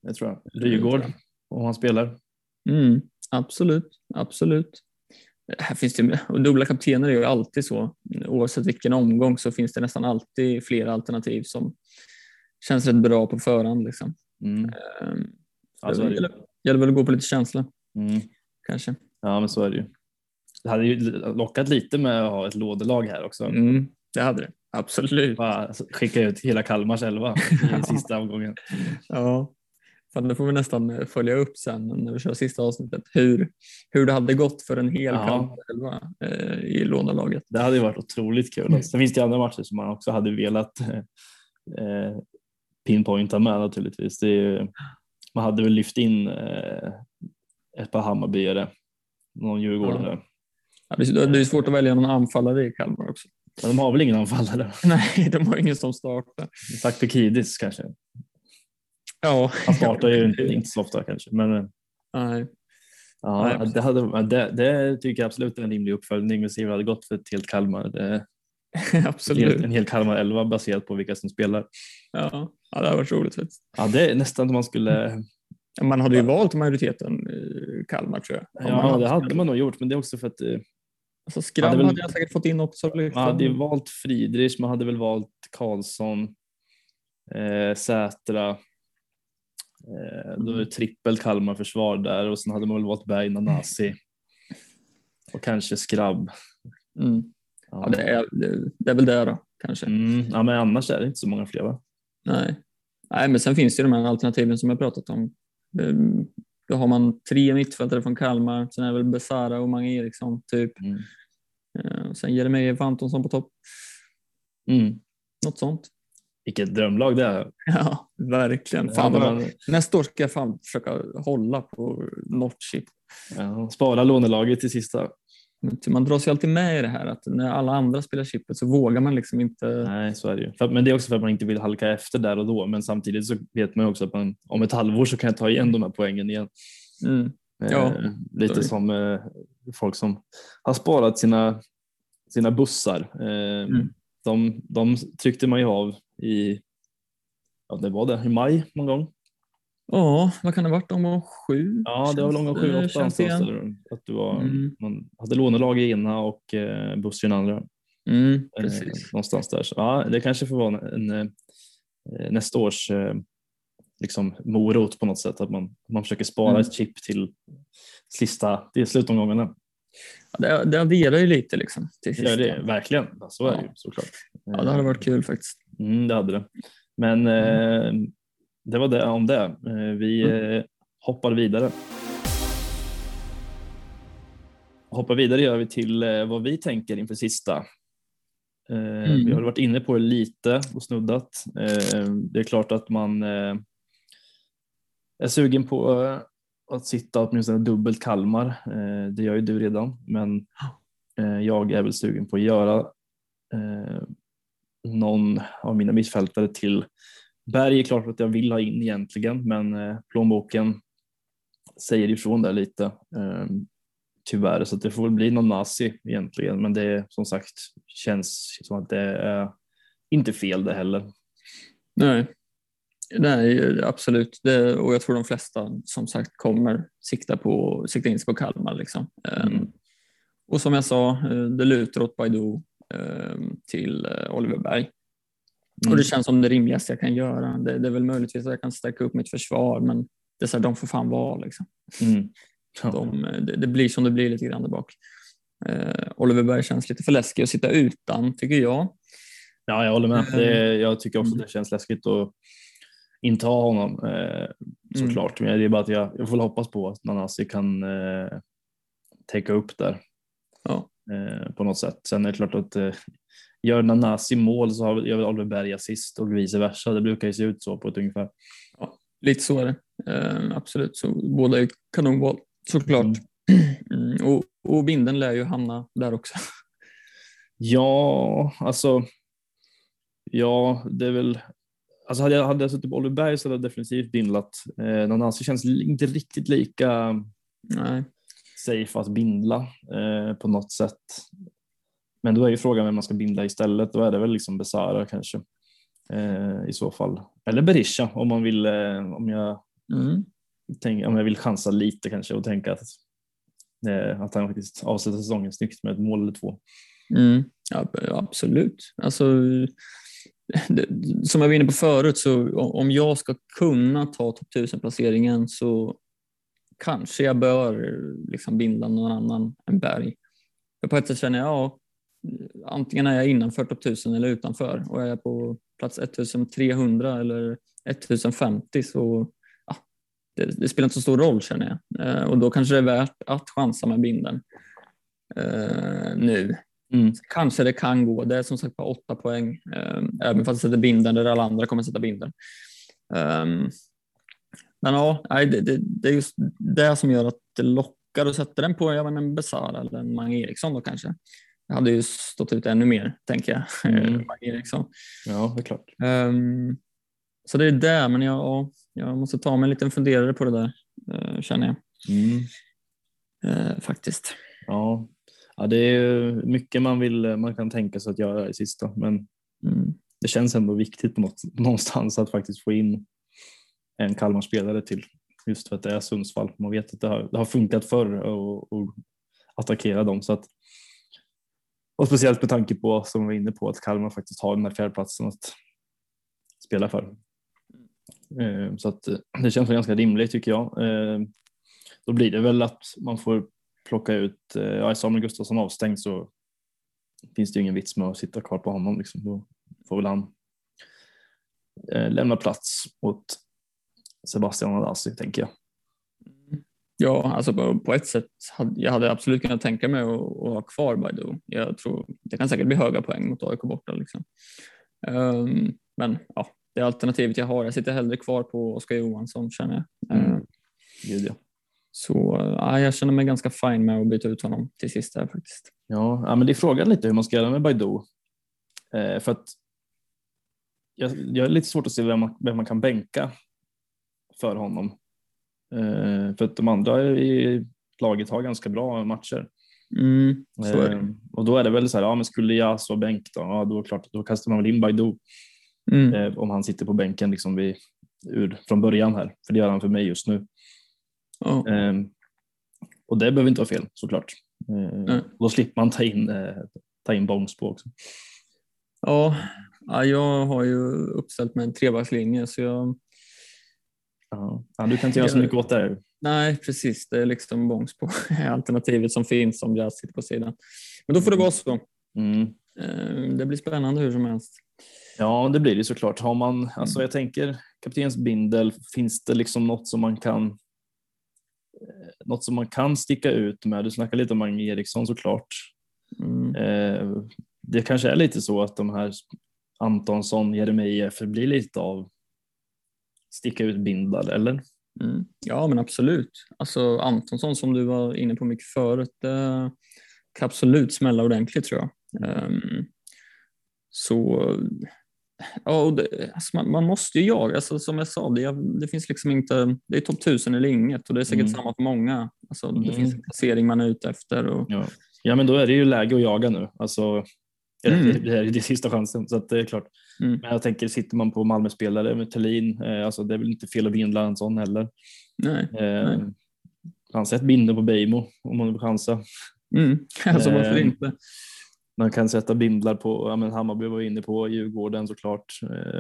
Det tror jag. Rygaard, om han spelar. Mm, absolut, absolut. Här finns det, och dubbla kaptener är ju alltid så. Oavsett vilken omgång så finns det nästan alltid flera alternativ som känns rätt bra på förhand. Liksom. Mm. Um, alltså, det gäller, gäller väl att gå på lite känsla. Mm. Kanske. Ja, men så är det ju. Det hade ju lockat lite med att ha ett lådelag här också. Mm, det hade det. Absolut. Bara skicka ut hela Kalmars elva i [LAUGHS] sista omgången. Ja, Fan, det får vi nästan eh, följa upp sen när vi kör sista avsnittet. Hur, hur det hade gått för en hel Ja. Kalmar elva, eh, i lånalaget. Det hade ju varit otroligt kul. Mm. Sen finns det ju andra matcher som man också hade velat eh, pinpointa med naturligtvis. Ju, man hade väl lyft in eh, ett par Hammarbyare, någon Djurgårdare. Ja, det är- det är svårt att välja någon anfallare i Kalmar också. Men de har väl ingen anfallare? [LAUGHS] Nej, de har ingen som startar. Sakpekidis kanske. Ja, Han startar ju inte, inte så ofta kanske. Men eh, Nej. ja, Nej. det, hade, det, det tycker jag absolut är en rimlig uppföljning. Vi ser hur det hade gått för ett helt Kalmar. Det, [LAUGHS] Absolut. en hel Kalmar 11 baserat på vilka som spelar. Ja, ja, det har varit roligt faktiskt. Ja, det är nästan som man skulle Man hade ju valt majoriteten i Kalmar tror jag. Ja, man det hade man nog gjort, men det är också för att eh, Alltså, Skram hade hade, väl- jag säkert fått in också. Liksom. man hade ju valt Friedrich, man hade väl valt Karlsson, eh, Sätra. Eh, då är det trippelt Kalmar försvar där och sen hade man väl valt Berg, Nanasi och kanske Skrabb. Mm. Ja. Ja, det, är, det, det är väl det då, kanske. Mm, ja, men annars är det inte så många fler va? Nej. Nej, men sen finns det ju de här alternativen som jag pratat om. Ehm, Då har man tre mittfältare från Kalmar, sen är det väl Besara och Mange Eriksson typ. Mm. Eh, och Sen Jeremejeff Antonsson på topp. Mm. Något sånt. Vilket drömlag det är. [LAUGHS] Ja, verkligen. Fan, Ja, man, Nästa år ska jag fan försöka hålla på något shit. ja, spara lånelaget till sista. Men Man dras ju alltid med i det här att när alla andra spelar chippet så vågar man liksom inte. Nej, så är det ju. För, men det är också för att man inte vill halka efter där och då. Men samtidigt så vet man ju också att man, om ett halvår så kan jag ta igen de här poängen igen. Mm. Ja, Eh, lite som eh, folk som har sparat sina, sina bussar. Eh, Mm. de, de tryckte man ju av i, ja det var det, i maj någon gång. Ja, vad kan det ha varit? Om sju? Ja, det var väl omgång sju, Eh, åtta någonstans. att du var, Mm. Man hade lånelag i ena och eh, buss i den andra. Mm, Eh, precis. någonstans där. Så, ja, det kanske får vara en, en, eh, nästa års eh, liksom morot på något sätt. Att man, man försöker spara Mm. ett chip till sista, till slutomgångarna. Ja, Det, det adderar ju lite liksom. Till Det gör sist. det verkligen. Ja, Så är det Ja. ju såklart. Ja, det hade varit kul faktiskt. Mm, det hade det. Men eh, det var det om det. Eh, vi Mm. eh, hoppar vidare. Hoppar vidare gör vi till eh, vad vi tänker inför sista. Eh, Vi har varit inne på det lite och snuddat. Det är klart att man är sugen på att sitta åtminstone dubbelt Kalmar. Det gör ju du redan, men jag är väl sugen på att göra någon av mina mittfältare till Berg är klart att jag vill ha in egentligen, men eh, plånboken säger ifrån där lite. Eh, tyvärr, så det får väl bli någon nazi egentligen, men det som sagt känns som att det är inte fel det heller. Nej, Nej absolut. Det, och jag tror de flesta som sagt kommer sikta, på, sikta in sig på Kalmar. Liksom. Ehm, Mm. Och som jag sa, eh, det lutar åt Baidu ehm, till eh, Oliver Berg. Och Mm. det känns som det rimligaste jag kan göra. Det, det är väl möjligtvis att jag kan stärka upp mitt försvar, men det är så här, de får fan vara. Liksom. Mm. Ja. De, det, det blir som det blir lite grann där bak. Eh, Oliver Berg känns lite för läskig att sitta utan, tycker jag. Ja, jag håller med. Det, jag tycker också Mm. att det känns läskigt att inte ha honom eh, såklart. Men det är bara att jag, jag får hoppas på att Nanasi kan eh, täcka upp där Ja. eh, på något sätt. Sen är det klart att eh, gör Nanasi mål så har, gör väl Oliver Berg assist och vice versa. Det brukar ju se ut så på ett ungefär. Lite så är det. Eh, absolut, så båda är kanonval såklart. Mm. [CLEARS THROAT] Mm. Och, och binden lär ju hamna där också. [LAUGHS] Ja, alltså. Ja, det är väl. Alltså hade jag, hade jag suttit på Oliver Berg så hade jag definitivt bindlat. Eh, Nanasi känns inte riktigt lika Nej. safe att bindla eh, på något sätt. Men då är ju frågan vem man ska bindla istället. Då är det väl liksom Besara kanske eh, i så fall. Eller Berisha om man vill. Eh, om jag Mm. tänker, om jag vill chansa lite kanske och tänka att eh, att han faktiskt avslutar säsongen snyggt med ett mål eller två. Mm. Ja, absolut. Alltså, det, som jag var inne på förut, så om jag ska kunna ta topp 1000-placeringen så kanske jag bör liksom binda någon annan än Berg. För på ett sätt känner jag, ja, antingen är jag innanför topp 1000 eller utanför och är jag på plats 1300 eller 1050 så ja, det, det, spelar inte så stor roll känner jag. Eh, och då kanske det är värt att chansa med binden eh, nu. Mm. Kanske det kan gå. Det är som sagt bara åtta poäng, eh, även fast jag sätter binden där alla andra kommer sätta binden. Um, men ja, det, det, det, är just det som gör att det lockar att sätta den på jag menar, en Besara eller en Mange Eriksson då kanske. Hade ju stått ut ännu mer, tänker jag. [LAUGHS] Mm. Eriksson. Ja, det är klart. Um, så det är det, men jag, jag måste ta mig en liten funderare på det där, uh, känner jag. Mm. Uh, faktiskt. Ja. ja, det är mycket man, vill, man kan tänka sig att göra i sista, men mm. det känns ändå viktigt på något, någonstans att faktiskt få in en Kalmar-spelare till. Just för att det är Sundsvall. Man vet att det har, det har funkat förr att attackera dem. Så att, och speciellt med tanke på, som vi var inne på, att Kalmar faktiskt har den här fjärdeplatsen att spela för. Eh, så att eh, det känns ganska rimligt tycker jag. Eh, då blir det väl att man får plocka ut, ja, är Samuel Gustafsson avstängd så finns det ju ingen vits med att sitta kvar på honom. Liksom. Då får väl han lämna plats åt Sebastian Adassi tänker jag. Ja, alltså på, ett sätt hade jag hade absolut kunnat tänka mig att, att ha kvar Baidu. Jag tror det kan säkert bli höga poäng mot AIK borta. Liksom. Um, men ja, det är alternativet jag har. Jag sitter hellre kvar på Oskar Johansson känner jag. Mm. Uh, ja. Så uh, jag känner mig ganska fin med att byta ut honom till sist här faktiskt. Ja, ja men det är frågan lite hur man ska göra med Baidu. Uh, för att jag, jag är lite svårt att se vem man, vem man kan bänka för honom. Eh, för att de andra i laget har ganska bra matcher. Mm, eh, och då är det väl så här, ja men skulle jag så bänk då? Ja då klart, då kastar man väl in Baidu. Mm. Eh, om han sitter på bänken liksom vid, ur, från början här, för det gör han för mig just nu. Oh. och det behöver inte vara fel såklart. Mm. Då slipper man ta in, ta in Bångsbo också. Ja, jag har ju uppställt med en trebackslinje så jag Ja, du kan inte göra så mycket åt det. Nej, precis. Det är liksom Bångsbo [LAUGHS] alternativet som finns om jag sitter på sidan. Men då får det vara så. Mm. Eh, det blir spännande hur som helst. Ja, det blir det såklart. Har man, alltså jag tänker kaptens bindel, finns det liksom något som man kan eh, något som man kan sticka ut med? Du snackar lite om Mange Eriksson såklart. Mm. Eh, det kanske är lite så att de här Antonsson, Jeremejeff blir lite av sticka ut bindlar, eller? Mm. Ja, men absolut. Alltså Antonsson som du var inne på mycket förut, det kan absolut smälla ordentligt tror jag. Um, så ja, det, alltså man, man, måste ju jaga, alltså, som jag sa, det, det finns liksom inte, det är topp tusen eller inget och det är säkert mm. samma för många. Alltså, det mm. finns en placering man är ute efter. Och... Ja. ja, men då är det ju läge att jaga nu. Alltså, Mm. Det här är det sista chansen, så det är klart. Mm. Men jag tänker, sitter man på Malmö-spelare med Thelin, eh, alltså det är väl inte fel att bindla en sån heller. Nej. Eh, Nej. Han sett binden på Beijmo om man vill chansa. Mm. [LAUGHS] Alltså varför eh, inte? Man kan sätta bindlar på, ja men Hammarby var inne på, Djurgården såklart. Eh,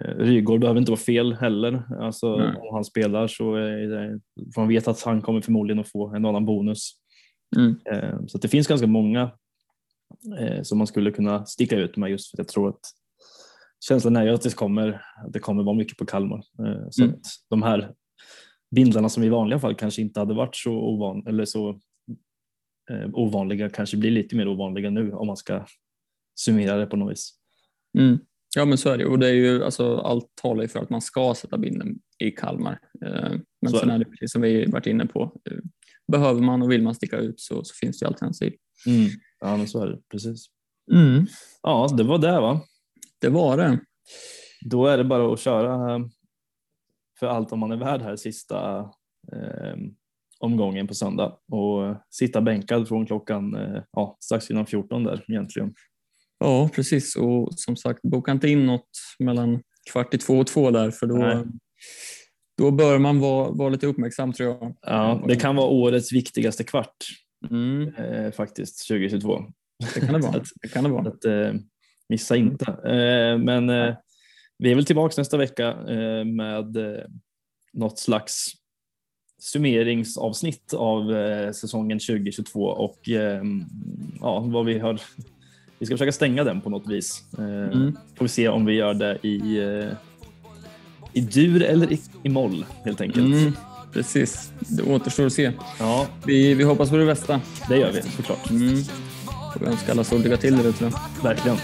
eh Rygård behöver inte vara fel heller. Alltså, om han spelar så är man vet att han kommer förmodligen att få en annan bonus. Mm. Eh, så det finns ganska många eh, som man skulle kunna sticka ut med just för att jag tror att känslan är ju att det kommer, det kommer vara mycket på Kalmar. Eh, så mm. att de här bindlarna som i vanliga fall kanske inte hade varit så, ovan, eller så eh, ovanliga kanske blir lite mer ovanliga nu om man ska summera det på något vis. Mm. Ja men så är det och det är ju alltså allt talar ju för att man ska sätta binden i Kalmar. Eh, men så sen är det precis som vi varit inne på. Eh, behöver man och vill man sticka ut så, så finns det alternativ. Mm. Ja, men så är det precis. Mm. Ja, det var det va? Det var det. Då är det bara att köra eh, för allt om man är värd här sista eh, omgången på söndag och sitta bänkad från klockan eh, ja, strax innan 14 där egentligen. Ja, precis och som sagt boka inte in något mellan kvart i två och två där för då, då bör man vara, vara lite uppmärksam tror jag. Ja, det kan vara årets viktigaste kvart mm. eh, faktiskt 2022. Det kan det vara. [LAUGHS] att, det kan det vara. Att, eh, missa inte. Eh, men eh, vi är väl tillbaka nästa vecka eh, med något slags summeringsavsnitt av säsongen 2022 och ja, vad vi har. Vi ska försöka stänga den på något vis. Mm. Får vi se om vi gör det i i dur eller i, i moll helt enkelt. Mm, precis, det återstår att se. Ja, Vi, vi hoppas på det bästa. det gör vi såklart. Mm. Får vi önska alla så lycka till där ute. Verkligen.